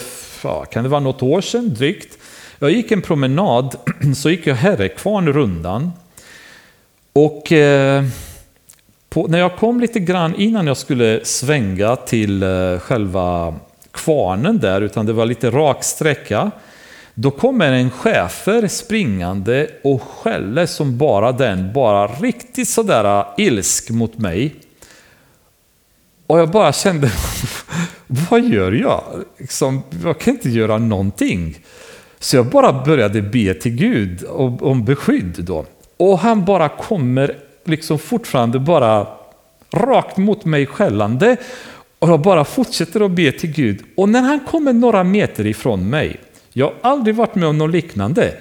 kan det vara något år sedan drygt, jag gick en promenad, så gick jag Herrekvarnrundan. Och eh, på, när jag kom lite grann innan jag skulle svänga till eh, själva kvarnen där, utan det var lite rak sträcka. Då kommer en chefer springande och skäller som bara den, bara riktigt sådär eh, ilsk mot mig. Och jag bara kände, vad gör jag? Liksom, jag kan inte göra någonting. Så jag bara började be till Gud om beskydd då. Och han bara kommer liksom fortfarande bara rakt mot mig skällande. Och jag bara fortsätter att be till Gud. Och när han kommer några meter ifrån mig, jag har aldrig varit med om något liknande,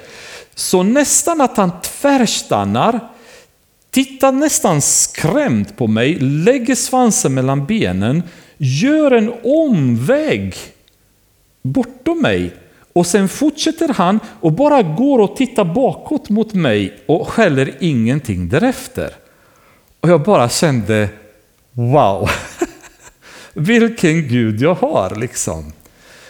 så nästan att han tvärstannar, tittar nästan skrämt på mig, lägger svansen mellan benen, gör en omväg bortom mig och sen fortsätter han och bara går och tittar bakåt mot mig och skäller ingenting därefter. Och jag bara kände, wow, vilken Gud jag har liksom.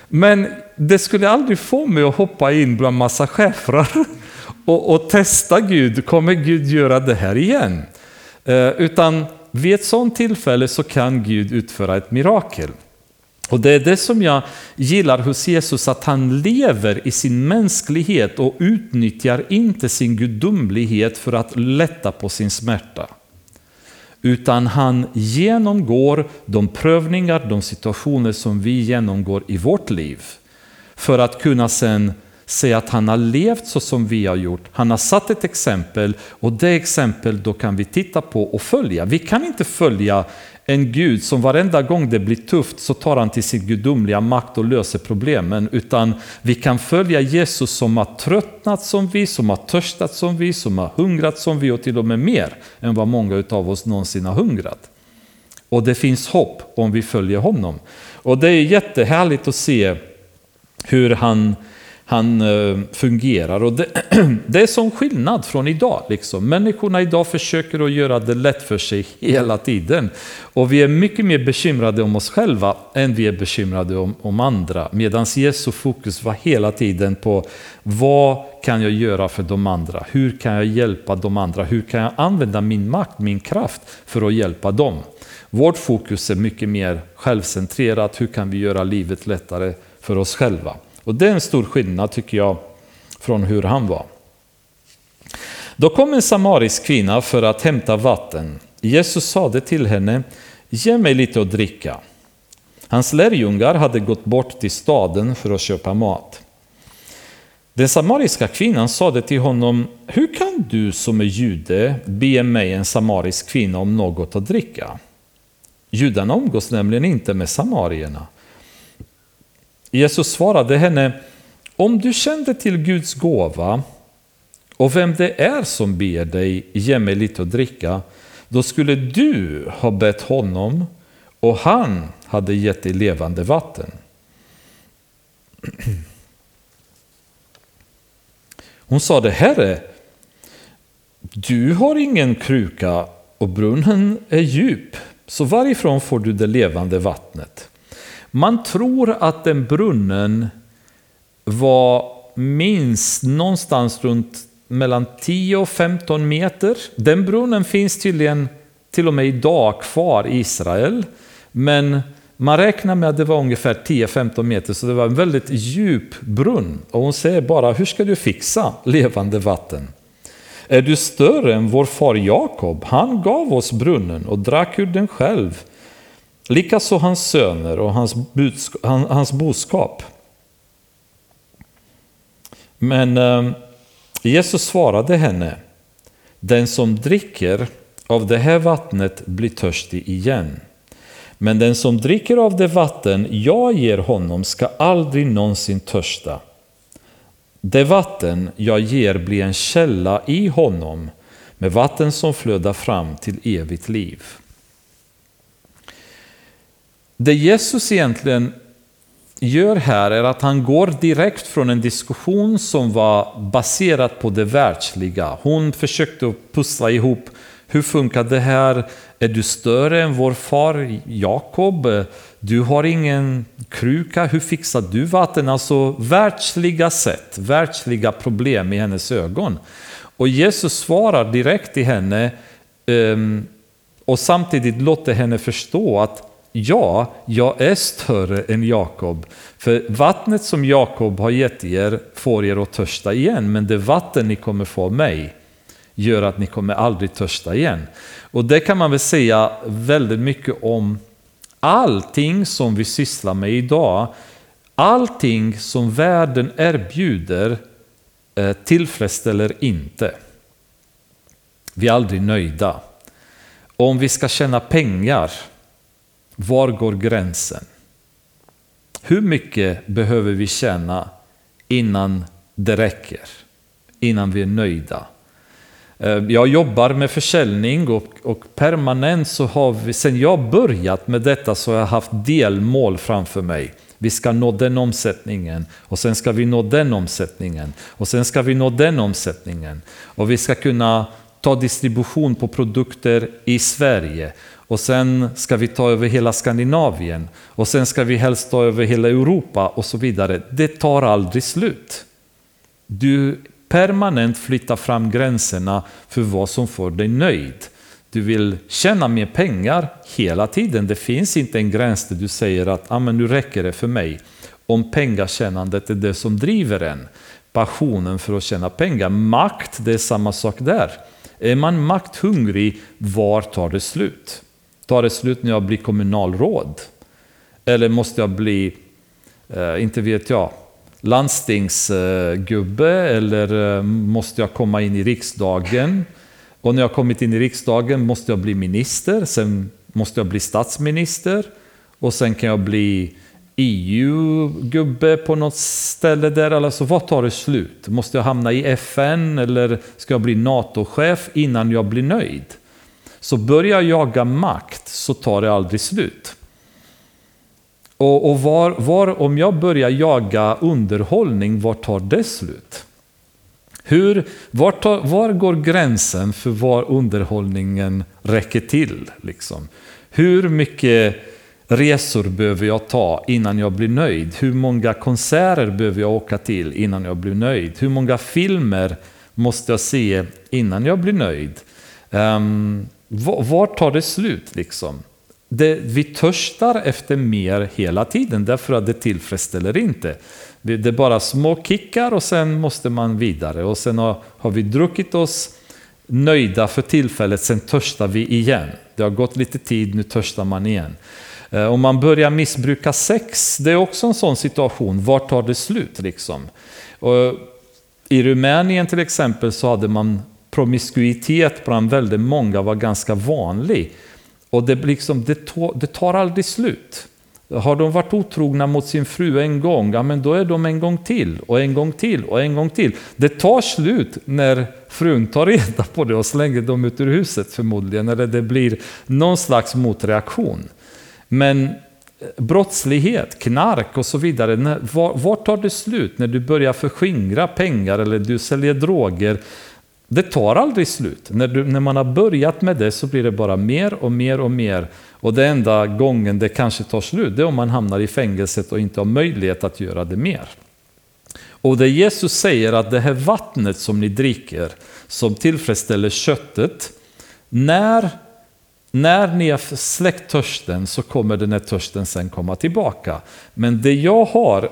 Men det skulle aldrig få mig att hoppa in bland massa schäfrar och, och, testa Gud, kommer Gud göra det här igen? Eh, utan vid ett sådant tillfälle så kan Gud utföra ett mirakel. Och det är det som jag gillar hos Jesus, att han lever i sin mänsklighet och utnyttjar inte sin gudomlighet för att lätta på sin smärta. Utan han genomgår de prövningar, de situationer som vi genomgår i vårt liv. För att kunna sen se att han har levt så som vi har gjort. Han har satt ett exempel och det exempel då kan vi titta på och följa. Vi kan inte följa en Gud som varenda gång det blir tufft så tar han till sin gudomliga makt och löser problemen. Utan vi kan följa Jesus som har tröttnat som vi, som har törstat som vi, som har hungrat som vi och till och med mer än vad många av oss någonsin har hungrat. Och det finns hopp om vi följer honom. Och det är jättehärligt att se hur han han eh, fungerar. Och det, det är som skillnad från idag. Liksom. Människorna idag försöker att göra det lätt för sig hela tiden. Och vi är mycket mer bekymrade om oss själva än vi är bekymrade om, om andra. Medan Jesu fokus var hela tiden på vad kan jag göra för de andra? Hur kan jag hjälpa de andra? Hur kan jag använda min makt, min kraft för att hjälpa dem? Vårt fokus är mycket mer självcentrerat. Hur kan vi göra livet lättare för oss själva? Och det är en stor skillnad tycker jag från hur han var. Då kom en samarisk kvinna för att hämta vatten. Jesus sade till henne, ge mig lite att dricka. Hans lärjungar hade gått bort till staden för att köpa mat. Den samariska kvinnan sade till honom, hur kan du som är jude be mig, en samarisk kvinna, om något att dricka? Judarna umgås nämligen inte med samarierna. Jesus svarade henne, om du kände till Guds gåva och vem det är som ber dig ge mig lite att dricka, då skulle du ha bett honom och han hade gett dig levande vatten. Hon sade, Herre, du har ingen kruka och brunnen är djup, så varifrån får du det levande vattnet? Man tror att den brunnen var minst någonstans runt mellan 10 och 15 meter. Den brunnen finns tydligen till och med idag kvar i Israel. Men man räknar med att det var ungefär 10-15 meter, så det var en väldigt djup brunn. Och hon säger bara, hur ska du fixa levande vatten? Är du större än vår far Jakob? Han gav oss brunnen och drack ur den själv Likaså hans söner och hans, hans boskap. Men eh, Jesus svarade henne, den som dricker av det här vattnet blir törstig igen. Men den som dricker av det vatten jag ger honom ska aldrig någonsin törsta. Det vatten jag ger blir en källa i honom med vatten som flödar fram till evigt liv. Det Jesus egentligen gör här är att han går direkt från en diskussion som var baserad på det världsliga. Hon försökte pussla ihop hur funkar det här? Är du större än vår far Jakob? Du har ingen kruka, hur fixar du vatten? Alltså världsliga sätt, världsliga problem i hennes ögon. Och Jesus svarar direkt till henne ehm, och samtidigt låter henne förstå att ja, jag är större än Jakob. För vattnet som Jakob har gett er får er att törsta igen, men det vatten ni kommer få av mig gör att ni kommer aldrig törsta igen. Och det kan man väl säga väldigt mycket om allting som vi sysslar med idag. Allting som världen erbjuder eh, tillfredsställer inte. Vi är aldrig nöjda. Om vi ska tjäna pengar, var går gränsen? Hur mycket behöver vi tjäna innan det räcker? Innan vi är nöjda? Eh, jag jobbar med försäljning och, och, permanent så har vi, sen jag börjat med detta så har jag haft delmål framför mig. Vi ska nå den omsättningen och sen ska vi nå den omsättningen och sen ska vi nå den omsättningen. Och vi ska kunna ta distribution på produkter i Sverige och sen ska vi ta över hela Skandinavien och sen ska vi helst ta över hela Europa och så vidare. Det tar aldrig slut. Du permanent flyttar fram gränserna för vad som får dig nöjd. Du vill tjäna mer pengar hela tiden. Det finns inte en gräns där du säger att ah, men nu räcker det för mig. Om pengatjänandet är det som driver en. Passionen för att tjäna pengar. Makt, det är samma sak där. Är man makthungrig, var tar det slut? Tar det slut när jag blir kommunalråd? Eller måste jag bli, eh, inte vet jag, landstingsgubbe eller eh, måste jag komma in i riksdagen? Och när jag kommit in i riksdagen måste jag bli minister, sen måste jag bli statsminister och sen kan jag bli EU-gubbe på något ställe där. Alltså vad tar det slut? Måste jag hamna i FN eller ska jag bli NATO-chef innan jag blir nöjd? Så börjar jag jaga makt så tar det aldrig slut. Och, och var, var, om jag börjar jaga underhållning, var tar det slut? Hur, var, tar, var går gränsen för var underhållningen räcker till? Liksom? Hur mycket resor behöver jag ta innan jag blir nöjd? Hur många konserter behöver jag åka till innan jag blir nöjd? Hur många filmer måste jag se innan jag blir nöjd? Um, var, tar det slut liksom? det, vi törstar efter mer hela tiden därför att det tillfredsställer inte. Det är bara små kickar och sen måste man vidare och sen har, har vi druckit oss nöjda för tillfället, sen törstar vi igen. Det har gått lite tid, nu törstar man igen. Eh, om man börjar missbruka sex, det är också en sån situation. Var tar det slut liksom? Och I Rumänien till exempel så hade man promiskuitet bland väldigt många var ganska vanlig. Och det, liksom, det, tar, det tar aldrig slut. Har de varit otrogna mot sin fru en gång, ja men då är de en gång till och en gång till och en gång till. Det tar slut när frun tar reda på det och slänger dem ut ur huset förmodligen, eller det blir någon slags motreaktion. Men eh, brottslighet, knark och så vidare, var, var tar det slut? När du börjar förskingra pengar eller du säljer droger det tar aldrig slut. När, du, när man har börjat med det så blir det bara mer och mer och mer. Och det enda gången det kanske tar slut, det är om man hamnar i fängelset och inte har möjlighet att göra det mer. Och det Jesus säger att det här vattnet som ni dricker, som tillfredsställer köttet, när, när ni har släckt törsten så kommer den här törsten sen komma tillbaka. Men det jag har,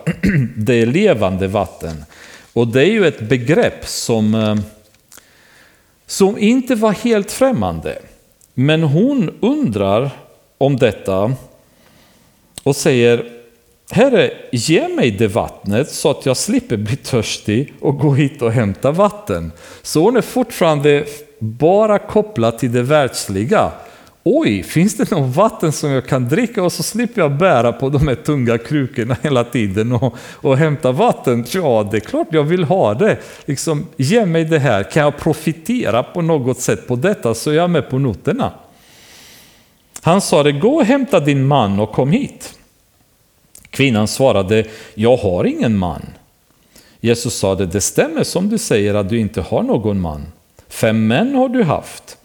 det är levande vatten. Och det är ju ett begrepp som eh, som inte var helt främmande. Men hon undrar om detta och säger Herre, ge mig det vattnet så att jag slipper bli törstig och gå hit och hämta vatten. Så hon är fortfarande bara kopplad till det världsliga oj, finns det någon vatten som jag kan dricka och så slipper jag bära på de här tunga krukorna hela tiden och, och hämta vatten. Ja, det är klart jag vill ha det. Liksom, ge mig det här, kan jag profitera på något sätt på detta så jag är med på noterna. Han sa det, gå och hämta din man och kom hit. Kvinnan svarade, jag har ingen man. Jesus sa det, det stämmer som du säger att du inte har någon man. Fem män har du haft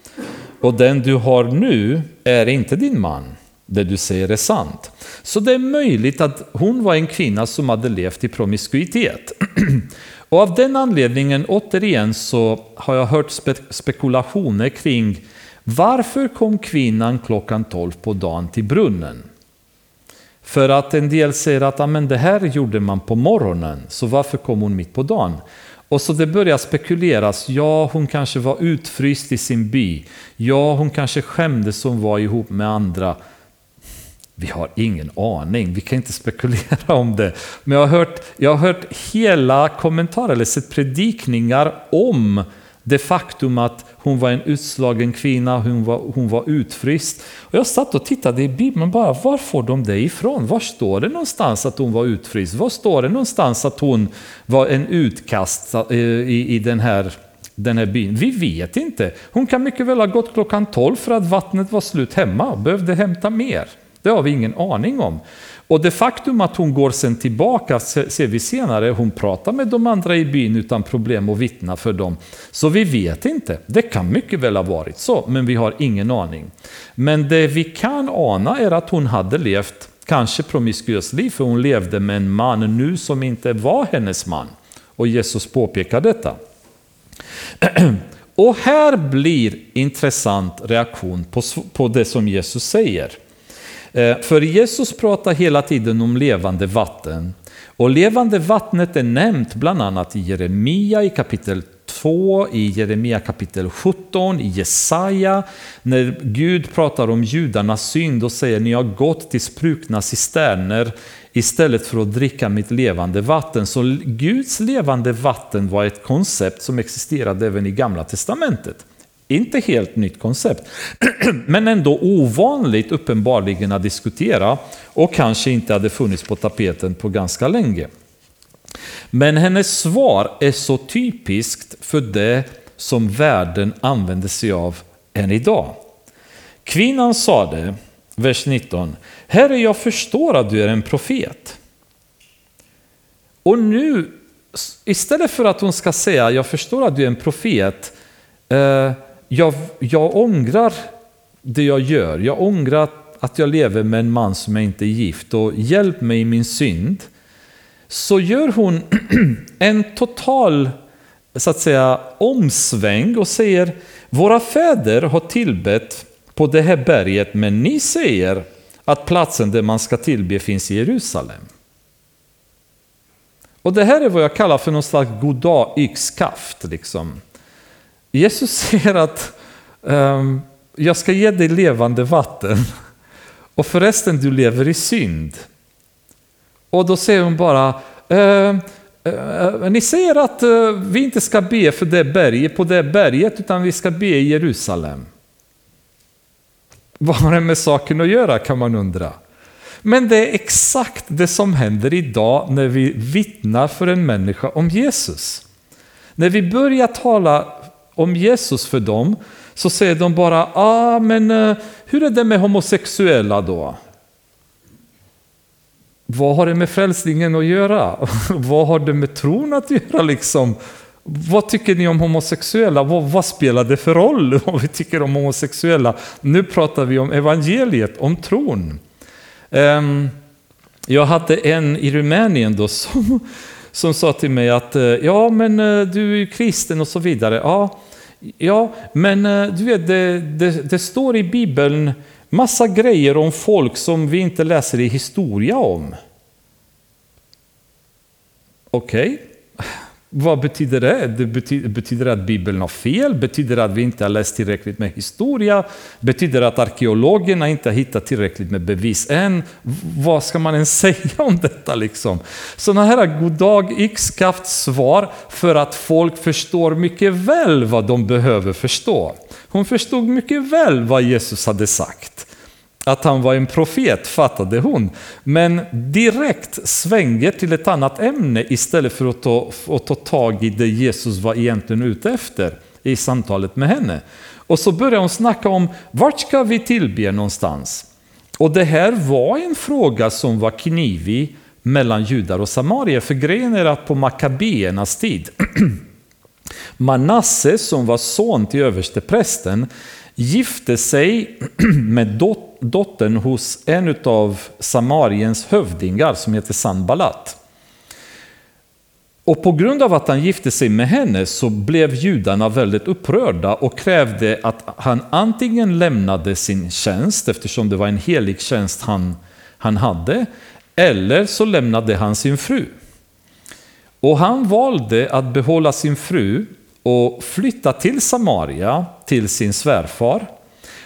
och den du har nu är inte din man. Det du säger är sant. Så det är möjligt att hon var en kvinna som hade levt i promiskuitet. Och av den anledningen, återigen, så har jag hört spe spekulationer kring varför kom kvinnan klockan 12 på dagen till brunnen? För att en del säger att amen, det här gjorde man på morgonen, så varför kom hon mitt på dagen? Och så det börjar spekuleras, ja hon kanske var utfryst i sin by, ja hon kanske skämdes som var ihop med andra. Vi har ingen aning, vi kan inte spekulera om det. Men jag har hört, jag har hört hela kommentarer, eller sett predikningar om det faktum att hon var en utslagen kvinna, hon var, hon var utfryst. Och jag satt och tittade i Bibeln bara, var får de det ifrån? Var står det någonstans att hon var utfryst? Var står det någonstans att hon var en utkast eh, i, i den här den här byn? Vi vet inte. Hon kan mycket väl ha gått klockan 12 för att vattnet var slut hemma och behövde hämta mer. Det har vi ingen aning om. Och det faktum att hon går sen tillbaka ser vi senare, hon pratar med de andra i byn utan problem och vittnar för dem. Så vi vet inte, det kan mycket väl ha varit så, men vi har ingen aning. Men det vi kan ana är att hon hade levt kanske promiskuöst liv, för hon levde med en man nu som inte var hennes man. Och Jesus påpekar detta. Och här blir intressant reaktion på, på det som Jesus säger. Eh, för Jesus pratar hela tiden om levande vatten. Och levande vattnet är nämnt bland annat i Jeremia i kapitel 2, i Jeremia kapitel 17, i Jesaja. När Gud pratar om judarnas synd och säger ni har gått till sprukna cisterner istället för att dricka mitt levande vatten. Så Guds levande vatten var ett koncept som existerade även i Gamla Testamentet. Inte helt nytt koncept, men ändå ovanligt uppenbarligen att diskutera och kanske inte hade funnits på tapeten på ganska länge. Men hennes svar är så typiskt för det som världen använder sig av än idag. Kvinnan sade, vers 19, Herre jag förstår att du är en profet. Och nu, istället för att hon ska säga jag förstår att du är en profet, eh, jag, jag ångrar det jag gör. Jag ångrar att jag lever med en man som jag inte är gift och hjälp mig i min synd. Så gör hon en total så att säga, omsväng och säger våra fäder har tillbett på det här berget men ni säger att platsen där man ska tillbe finns i Jerusalem. Och det här är vad jag kallar för någon slags goddag yxskaft. Liksom. Jesus säger att um, jag ska ge dig levande vatten och förresten du lever i synd. Och då säger hon bara, eh, eh, ni säger att eh, vi inte ska be för det berget, på det berget utan vi ska be i Jerusalem. Vad har det med saken att göra kan man undra. Men det är exakt det som händer idag när vi vittnar för en människa om Jesus. När vi börjar tala om Jesus för dem så säger de bara, ah, men eh, hur är det med homosexuella då? Vad har det med frälsningen att göra? vad har det med tron att göra liksom? Vad tycker ni om homosexuella? Vad, vad, spelar det för roll om vi tycker om homosexuella? Nu pratar vi om evangeliet, om tron. Um, jag hade en i Rumänien då som, som sa till mig att eh, ja, men eh, du är kristen och så vidare. Ja, Ja, men eh, du vet, det, det, det, står i Bibeln massa grejer om folk som vi inte läser i historia om. Okej, okay. Vad betyder det? det betyder, betyder det att Bibeln har fel? Betyder det att vi inte har läst tillräckligt med historia? Betyder det att arkeologerna inte har hittat tillräckligt med bevis än? Vad ska man ens säga om detta liksom? Sådana här goddag yxskaft svar för att folk förstår mycket väl vad de behöver förstå. Hon förstod mycket väl vad Jesus hade sagt. Att han var en profet fattade hon, men direkt svänger till ett annat ämne istället för att ta, att ta tag i det Jesus var egentligen ute efter i samtalet med henne. Och så börjar hon snacka om vart ska vi tillbe någonstans? Och det här var en fråga som var knivig mellan judar och samarier, för grejen är att på Makabeernas tid Manasse som var son till översteprästen gifte sig med dottern dottern hos en av Samariens hövdingar som heter Sanballat. Och på grund av att han gifte sig med henne så blev judarna väldigt upprörda och krävde att han antingen lämnade sin tjänst, eftersom det var en helig tjänst han, han hade, eller så lämnade han sin fru. Och han valde att behålla sin fru och flytta till Samaria, till sin svärfar.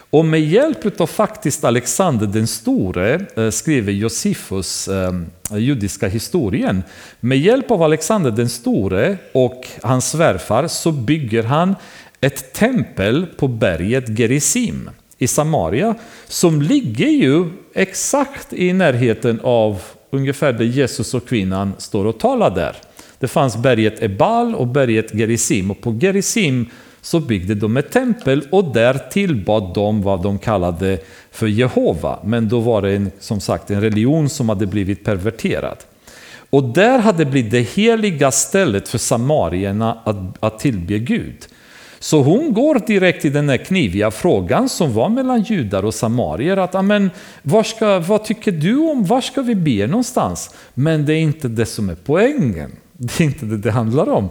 Och med hjälp av faktiskt Alexander den store, eh, skriver Josefus eh, judiska historien, med hjälp av Alexander den store och hans svärfar så bygger han ett tempel på berget Gerizim i Samaria, som ligger ju exakt i närheten av ungefär där Jesus och kvinnan står och talar där. Det fanns berget Ebal och berget Gerizim och på Gerizim så byggde de ett tempel och där tillbad de vad de kallade för Jehova. Men då var det en, som sagt en religion som hade blivit perverterad. Och där hade blivit det heliga stället för samarierna att, att tillbe Gud. Så hon går direkt till den här kniviga frågan som var mellan judar och samarier. Att, amen, vad, ska, vad tycker du om, var ska vi be någonstans? Men det är inte det som är poängen. Det är inte det det handlar om.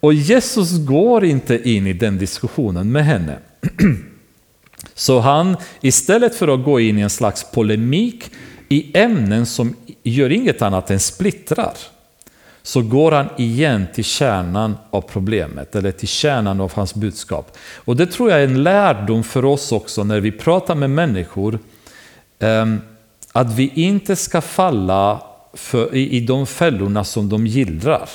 Och Jesus går inte in i den diskussionen med henne. Så han, istället för att gå in i en slags polemik i ämnen som gör inget annat än splittrar, så går han igen till kärnan av problemet, eller till kärnan av hans budskap. Och det tror jag är en lärdom för oss också när vi pratar med människor, ehm, att vi inte ska falla för, i, i de fällorna som de gillrar.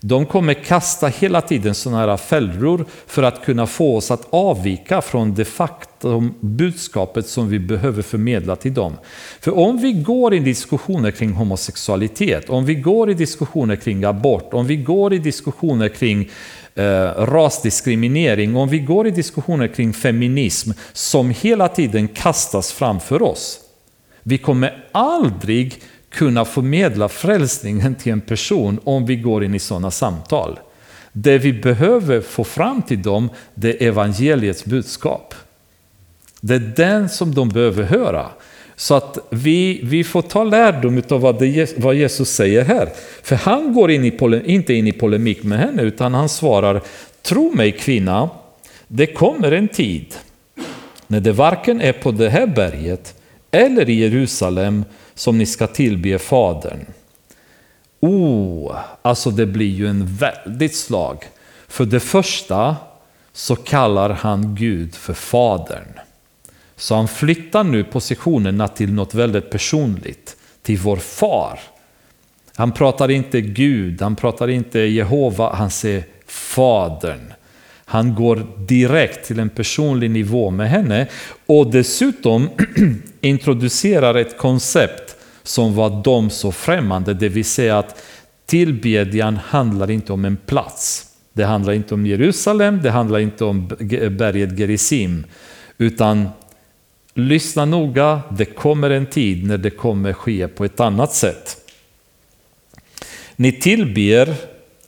De kommer kasta hela tiden sådana här fällor för att kunna få oss att avvika från det faktum, budskapet som vi behöver förmedla till dem. För om vi går i diskussioner kring homosexualitet, om vi går i diskussioner kring abort, om vi går i diskussioner kring eh, rasdiskriminering, om vi går i diskussioner kring feminism som hela tiden kastas framför oss. Vi kommer aldrig kunna förmedla frälsningen till en person om vi går in i sådana samtal. Det vi behöver få fram till dem, det är evangeliets budskap. Det är den som de behöver höra. Så att vi, vi får ta lärdom av vad, det, vad Jesus säger här. För han går in i, inte in i polemik med henne, utan han svarar Tro mig kvinna, det kommer en tid när det varken är på det här berget eller i Jerusalem som ni ska tillbe Fadern. Oh, alltså det blir ju en väldigt slag. För det första så kallar han Gud för Fadern. Så han flyttar nu positionerna till något väldigt personligt, till vår far. Han pratar inte Gud, han pratar inte Jehova, han säger Fadern. Han går direkt till en personlig nivå med henne och dessutom introducerar ett koncept som var dem så främmande, det vill säga att tillbedjan handlar inte om en plats. Det handlar inte om Jerusalem, det handlar inte om berget Gerizim, utan lyssna noga, det kommer en tid när det kommer ske på ett annat sätt. Ni tillber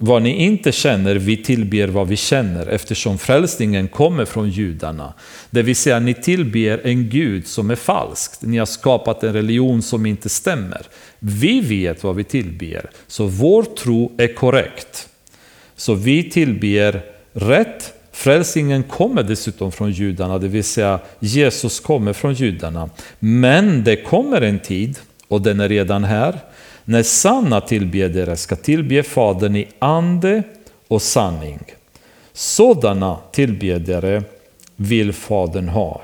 vad ni inte känner, vi tillber vad vi känner eftersom frälsningen kommer från judarna. Det vill säga, ni tillber en Gud som är falsk. Ni har skapat en religion som inte stämmer. Vi vet vad vi tillber, så vår tro är korrekt. Så vi tillber rätt. Frälsningen kommer dessutom från judarna, det vill säga Jesus kommer från judarna. Men det kommer en tid, och den är redan här, när sanna tillbedjare ska tillbe Fadern i ande och sanning. Sådana tillbedjare vill Fadern ha.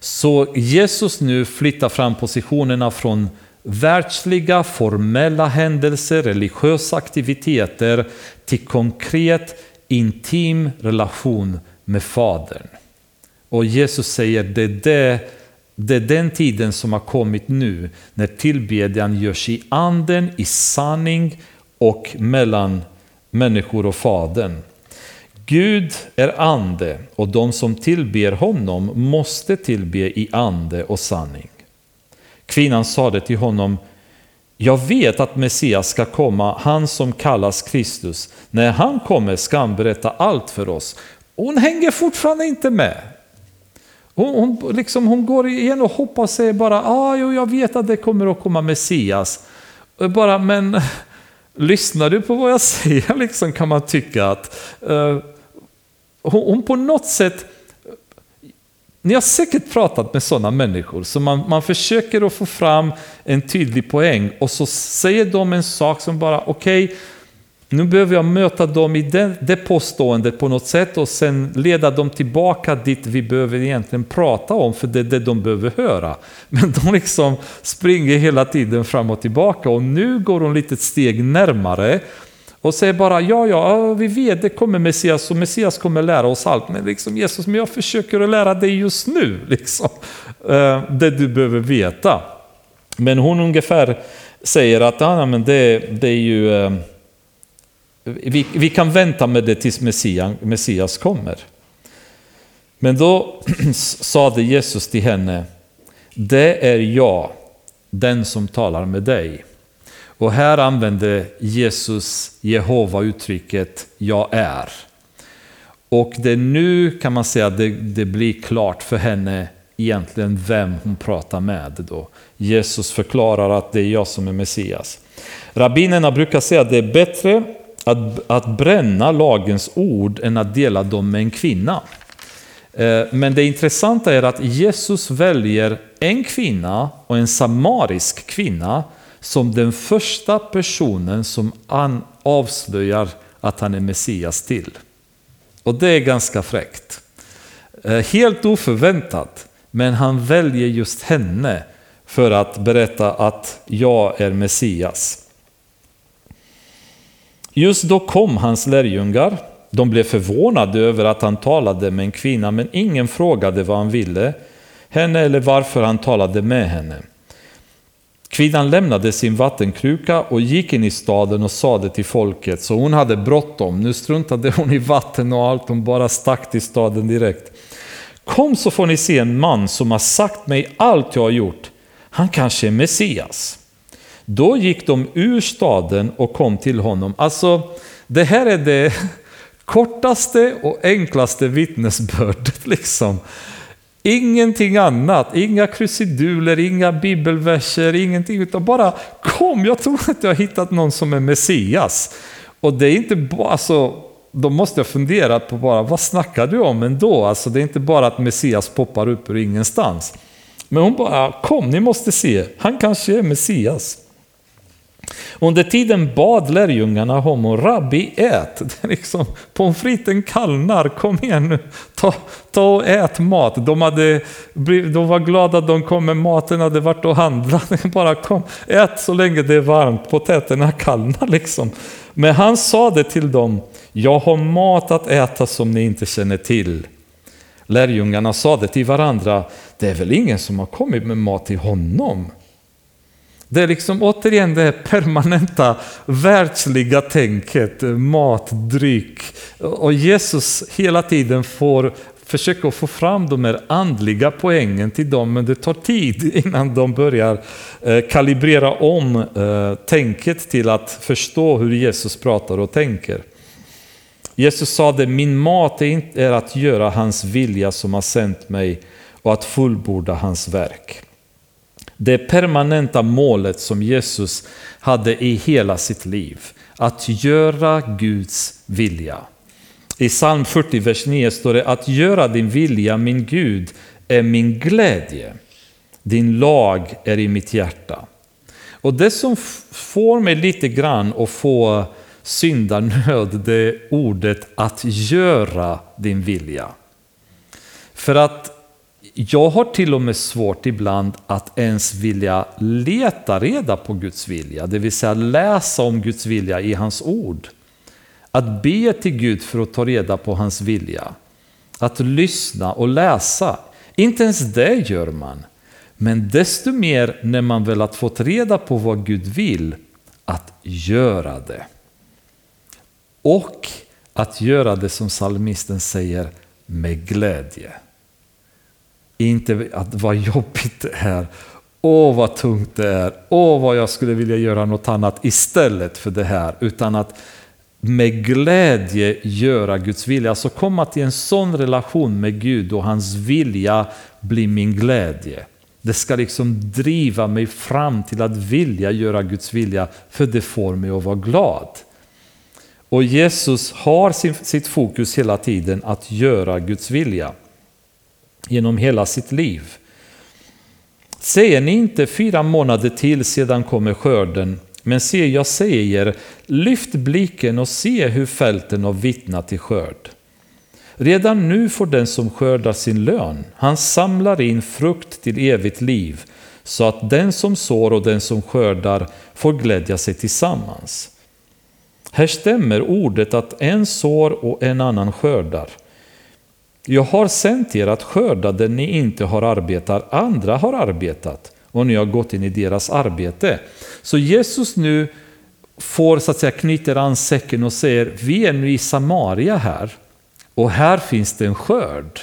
Så Jesus nu flyttar fram positionerna från världsliga formella händelser, religiösa aktiviteter till konkret intim relation med Fadern. Och Jesus säger det är, det, det är den tiden som har kommit nu när tillbedjan görs i anden, i sanning och mellan människor och Fadern. Gud är ande och de som tillber honom måste tillbe i ande och sanning. Kvinnan sade till honom, jag vet att Messias ska komma, han som kallas Kristus. När han kommer ska han berätta allt för oss. Hon hänger fortfarande inte med. Hon, hon, liksom, hon går igen och hoppas sig bara, ah, jo, jag vet att det kommer att komma Messias. Bara, men lyssnar du på vad jag säger liksom, kan man tycka att uh, hon, hon på något sätt ni har säkert pratat med sådana människor, så man, man försöker att få fram en tydlig poäng och så säger de en sak som bara, okej, okay, nu behöver jag möta dem i det, det påståendet på något sätt och sen leda dem tillbaka dit vi behöver egentligen prata om, för det är det de behöver höra. Men de liksom springer hela tiden fram och tillbaka och nu går de lite steg närmare och säger bara ja, ja, vi vet det kommer Messias och Messias kommer lära oss allt. Men liksom Jesus, men jag försöker att lära dig just nu, liksom, eh, det du behöver veta. Men hon ungefär säger att ja, men det, det är ju, eh, vi, vi kan vänta med det tills Messias, Messias kommer. Men då sade Jesus till henne, det är jag, den som talar med dig. Och här använder Jesus Jehova uttrycket jag är. Och det är nu kan man säga att det, det blir klart för henne egentligen vem hon pratar med. Då. Jesus förklarar att det är jag som är Messias. Rabbinerna brukar säga att det är bättre att, att bränna lagens ord än att dela dem med en kvinna. Eh, men det intressanta är att Jesus väljer en kvinna och en samarisk kvinna som den första personen som han avslöjar att han är Messias till. Och det är ganska fräckt. Eh, helt oförväntat, men han väljer just henne för att berätta att jag är Messias. Just då kom hans lärjungar. De blev förvånade över att han talade med en kvinna, men ingen frågade vad han ville henne eller varför han talade med henne. Kvinnan lämnade sin vattenkruka och gick in i staden och sade till folket, så hon hade bråttom. Nu struntade hon i vatten och allt, hon bara stack till staden direkt. Kom så får ni se en man som har sagt mig allt jag har gjort. Han kanske är Messias. Då gick de ur staden och kom till honom. Alltså, det här är det kortaste och enklaste vittnesbördet. Liksom. Ingenting annat, inga krusiduler, inga bibelverser, ingenting, utan bara kom, jag tror att jag har hittat någon som är Messias. Och det är inte bara, alltså, då måste jag fundera på bara, vad snackar du om ändå? Alltså, det är inte bara att Messias poppar upp ur ingenstans. Men hon bara, kom, ni måste se, han kanske är Messias. Under tiden bad lärjungarna honom, rabbi ät. Det är liksom, pommes fritesen kallnar, kom igen nu, ta, ta och ät mat. De, hade, de var glada att de kom med maten, hade varit och handlat. Bara kom, ät så länge det är varmt, potäterna kallnar liksom. Men han sa det till dem, jag har mat att äta som ni inte känner till. Lärjungarna sa det till varandra, det är väl ingen som har kommit med mat till honom? Det är liksom återigen det permanenta världsliga tänket, mat, dryck. Och Jesus hela tiden får försöka få fram de här andliga poängen till dem, men det tar tid innan de börjar eh, kalibrera om eh, tänket till att förstå hur Jesus pratar och tänker. Jesus sa det, min mat är att göra hans vilja som har sänt mig och att fullborda hans verk det permanenta målet som Jesus hade i hela sitt liv. Att göra Guds vilja. I psalm 40, vers 9 står det att göra din vilja, min Gud, är min glädje. Din lag är i mitt hjärta. Och det som får mig lite grann att få syndanöd, det är ordet att göra din vilja. För att jag har till och med svårt ibland att ens vilja leta reda på Guds vilja, det vill säga läsa om Guds vilja i hans ord. Att be till Gud för att ta reda på hans vilja. Att lyssna och läsa. Inte ens det gör man. Men desto mer när man väl har fått reda på vad Gud vill, att göra det. Och att göra det som salmisten säger, med glädje. Inte att vad jobbigt det är, åh vad tungt det är, åh vad jag skulle vilja göra något annat istället för det här, utan att med glädje göra Guds vilja. Alltså komma till en sån relation med Gud och hans vilja blir min glädje. Det ska liksom driva mig fram till att vilja göra Guds vilja, för det får mig att vara glad. Och Jesus har sitt fokus hela tiden att göra Guds vilja genom hela sitt liv. Säger ni inte fyra månader till sedan kommer skörden, men se, jag säger, lyft blicken och se hur fälten har vittnat till skörd. Redan nu får den som skördar sin lön, han samlar in frukt till evigt liv, så att den som sår och den som skördar får glädja sig tillsammans. Här stämmer ordet att en sår och en annan skördar. Jag har sänt er att skörda där ni inte har arbetat, andra har arbetat och ni har gått in i deras arbete. Så Jesus nu får så att säga knyter an säcken och säger vi är nu i Samaria här och här finns det en skörd.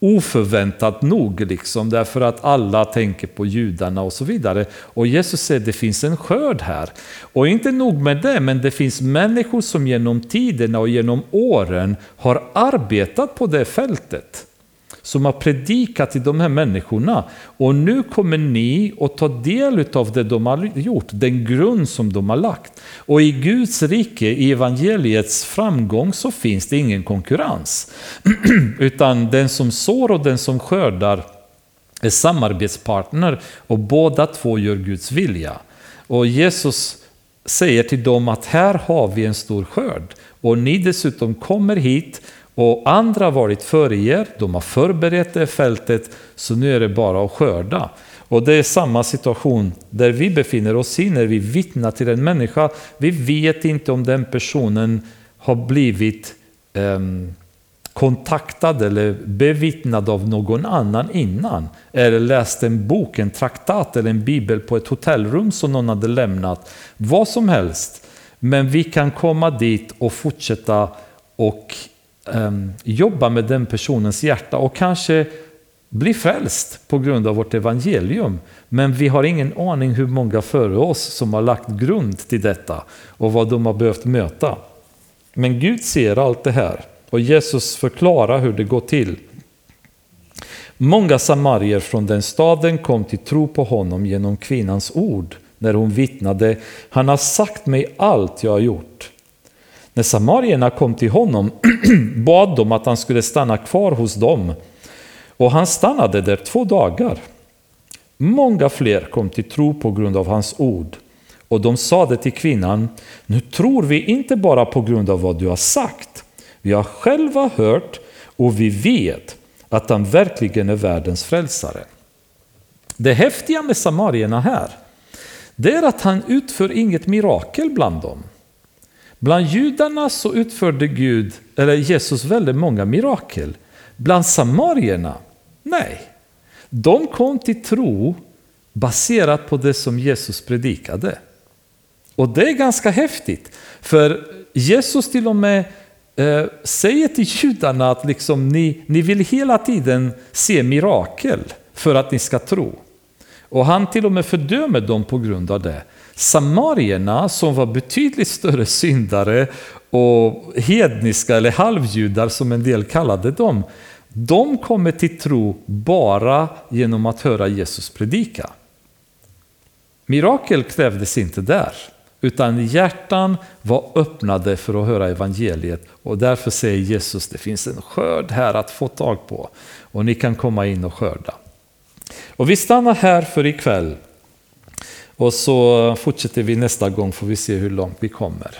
Oförväntat nog, liksom, därför att alla tänker på judarna och så vidare. Och Jesus säger att det finns en skörd här. Och inte nog med det, men det finns människor som genom tiderna och genom åren har arbetat på det fältet som har predikat till de här människorna. Och nu kommer ni att ta del av det de har gjort, den grund som de har lagt. Och i Guds rike, i evangeliets framgång, så finns det ingen konkurrens. Utan den som sår och den som skördar är samarbetspartner och båda två gör Guds vilja. Och Jesus säger till dem att här har vi en stor skörd och ni dessutom kommer hit och andra har varit före er, de har förberett det fältet, så nu är det bara att skörda. Och det är samma situation där vi befinner oss i när vi vittnar till en människa. Vi vet inte om den personen har blivit eh, kontaktad eller bevittnad av någon annan innan. Eller läst en bok, en traktat eller en bibel på ett hotellrum som någon hade lämnat. Vad som helst. Men vi kan komma dit och fortsätta och um, jobba med den personens hjärta och kanske bli frälst på grund av vårt evangelium. Men vi har ingen aning hur många före oss som har lagt grund till detta och vad de har behövt möta. Men Gud ser allt det här och Jesus förklarar hur det går till. Många samarier från den staden kom till tro på honom genom kvinnans ord när hon vittnade, han har sagt mig allt jag har gjort. När samarierna kom till honom bad de att han skulle stanna kvar hos dem och han stannade där två dagar. Många fler kom till tro på grund av hans ord och de sade till kvinnan, nu tror vi inte bara på grund av vad du har sagt, vi har själva hört och vi vet att han verkligen är världens frälsare. Det häftiga med samarierna här, det är att han utför inget mirakel bland dem. Bland judarna så utförde Gud, eller Jesus väldigt många mirakel. Bland samarierna, nej. De kom till tro baserat på det som Jesus predikade. Och det är ganska häftigt, för Jesus till och med eh, säger till judarna att liksom, ni, ni vill hela tiden se mirakel för att ni ska tro. Och han till och med fördömer dem på grund av det. Samarierna som var betydligt större syndare och hedniska eller halvjudar som en del kallade dem. De kommer till tro bara genom att höra Jesus predika. Mirakel krävdes inte där, utan hjärtan var öppnade för att höra evangeliet och därför säger Jesus det finns en skörd här att få tag på och ni kan komma in och skörda. Och vi stannar här för ikväll. Och så fortsätter vi nästa gång får vi se hur långt vi kommer.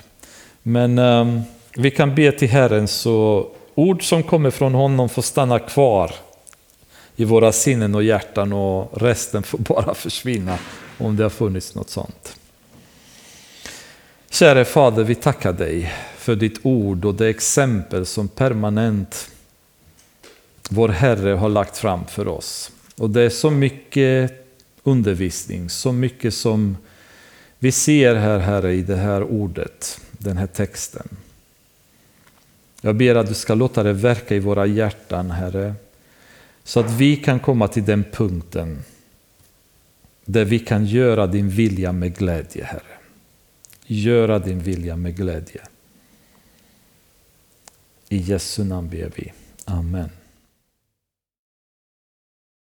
Men um, vi kan be till Herren så ord som kommer från honom får stanna kvar i våra sinnen och hjärtan och resten får bara försvinna om det har funnits något sånt. Käre Fader, vi tackar dig för ditt ord och det exempel som permanent vår Herre har lagt fram för oss. Och det är så mycket undervisning, så mycket som vi ser här, Herre, i det här ordet, den här texten. Jag ber att du ska låta det verka i våra hjärtan, Herre, så att vi kan komma till den punkten där vi kan göra din vilja med glädje, Herre. Göra din vilja med glädje. I Jesu namn ber vi. Amen.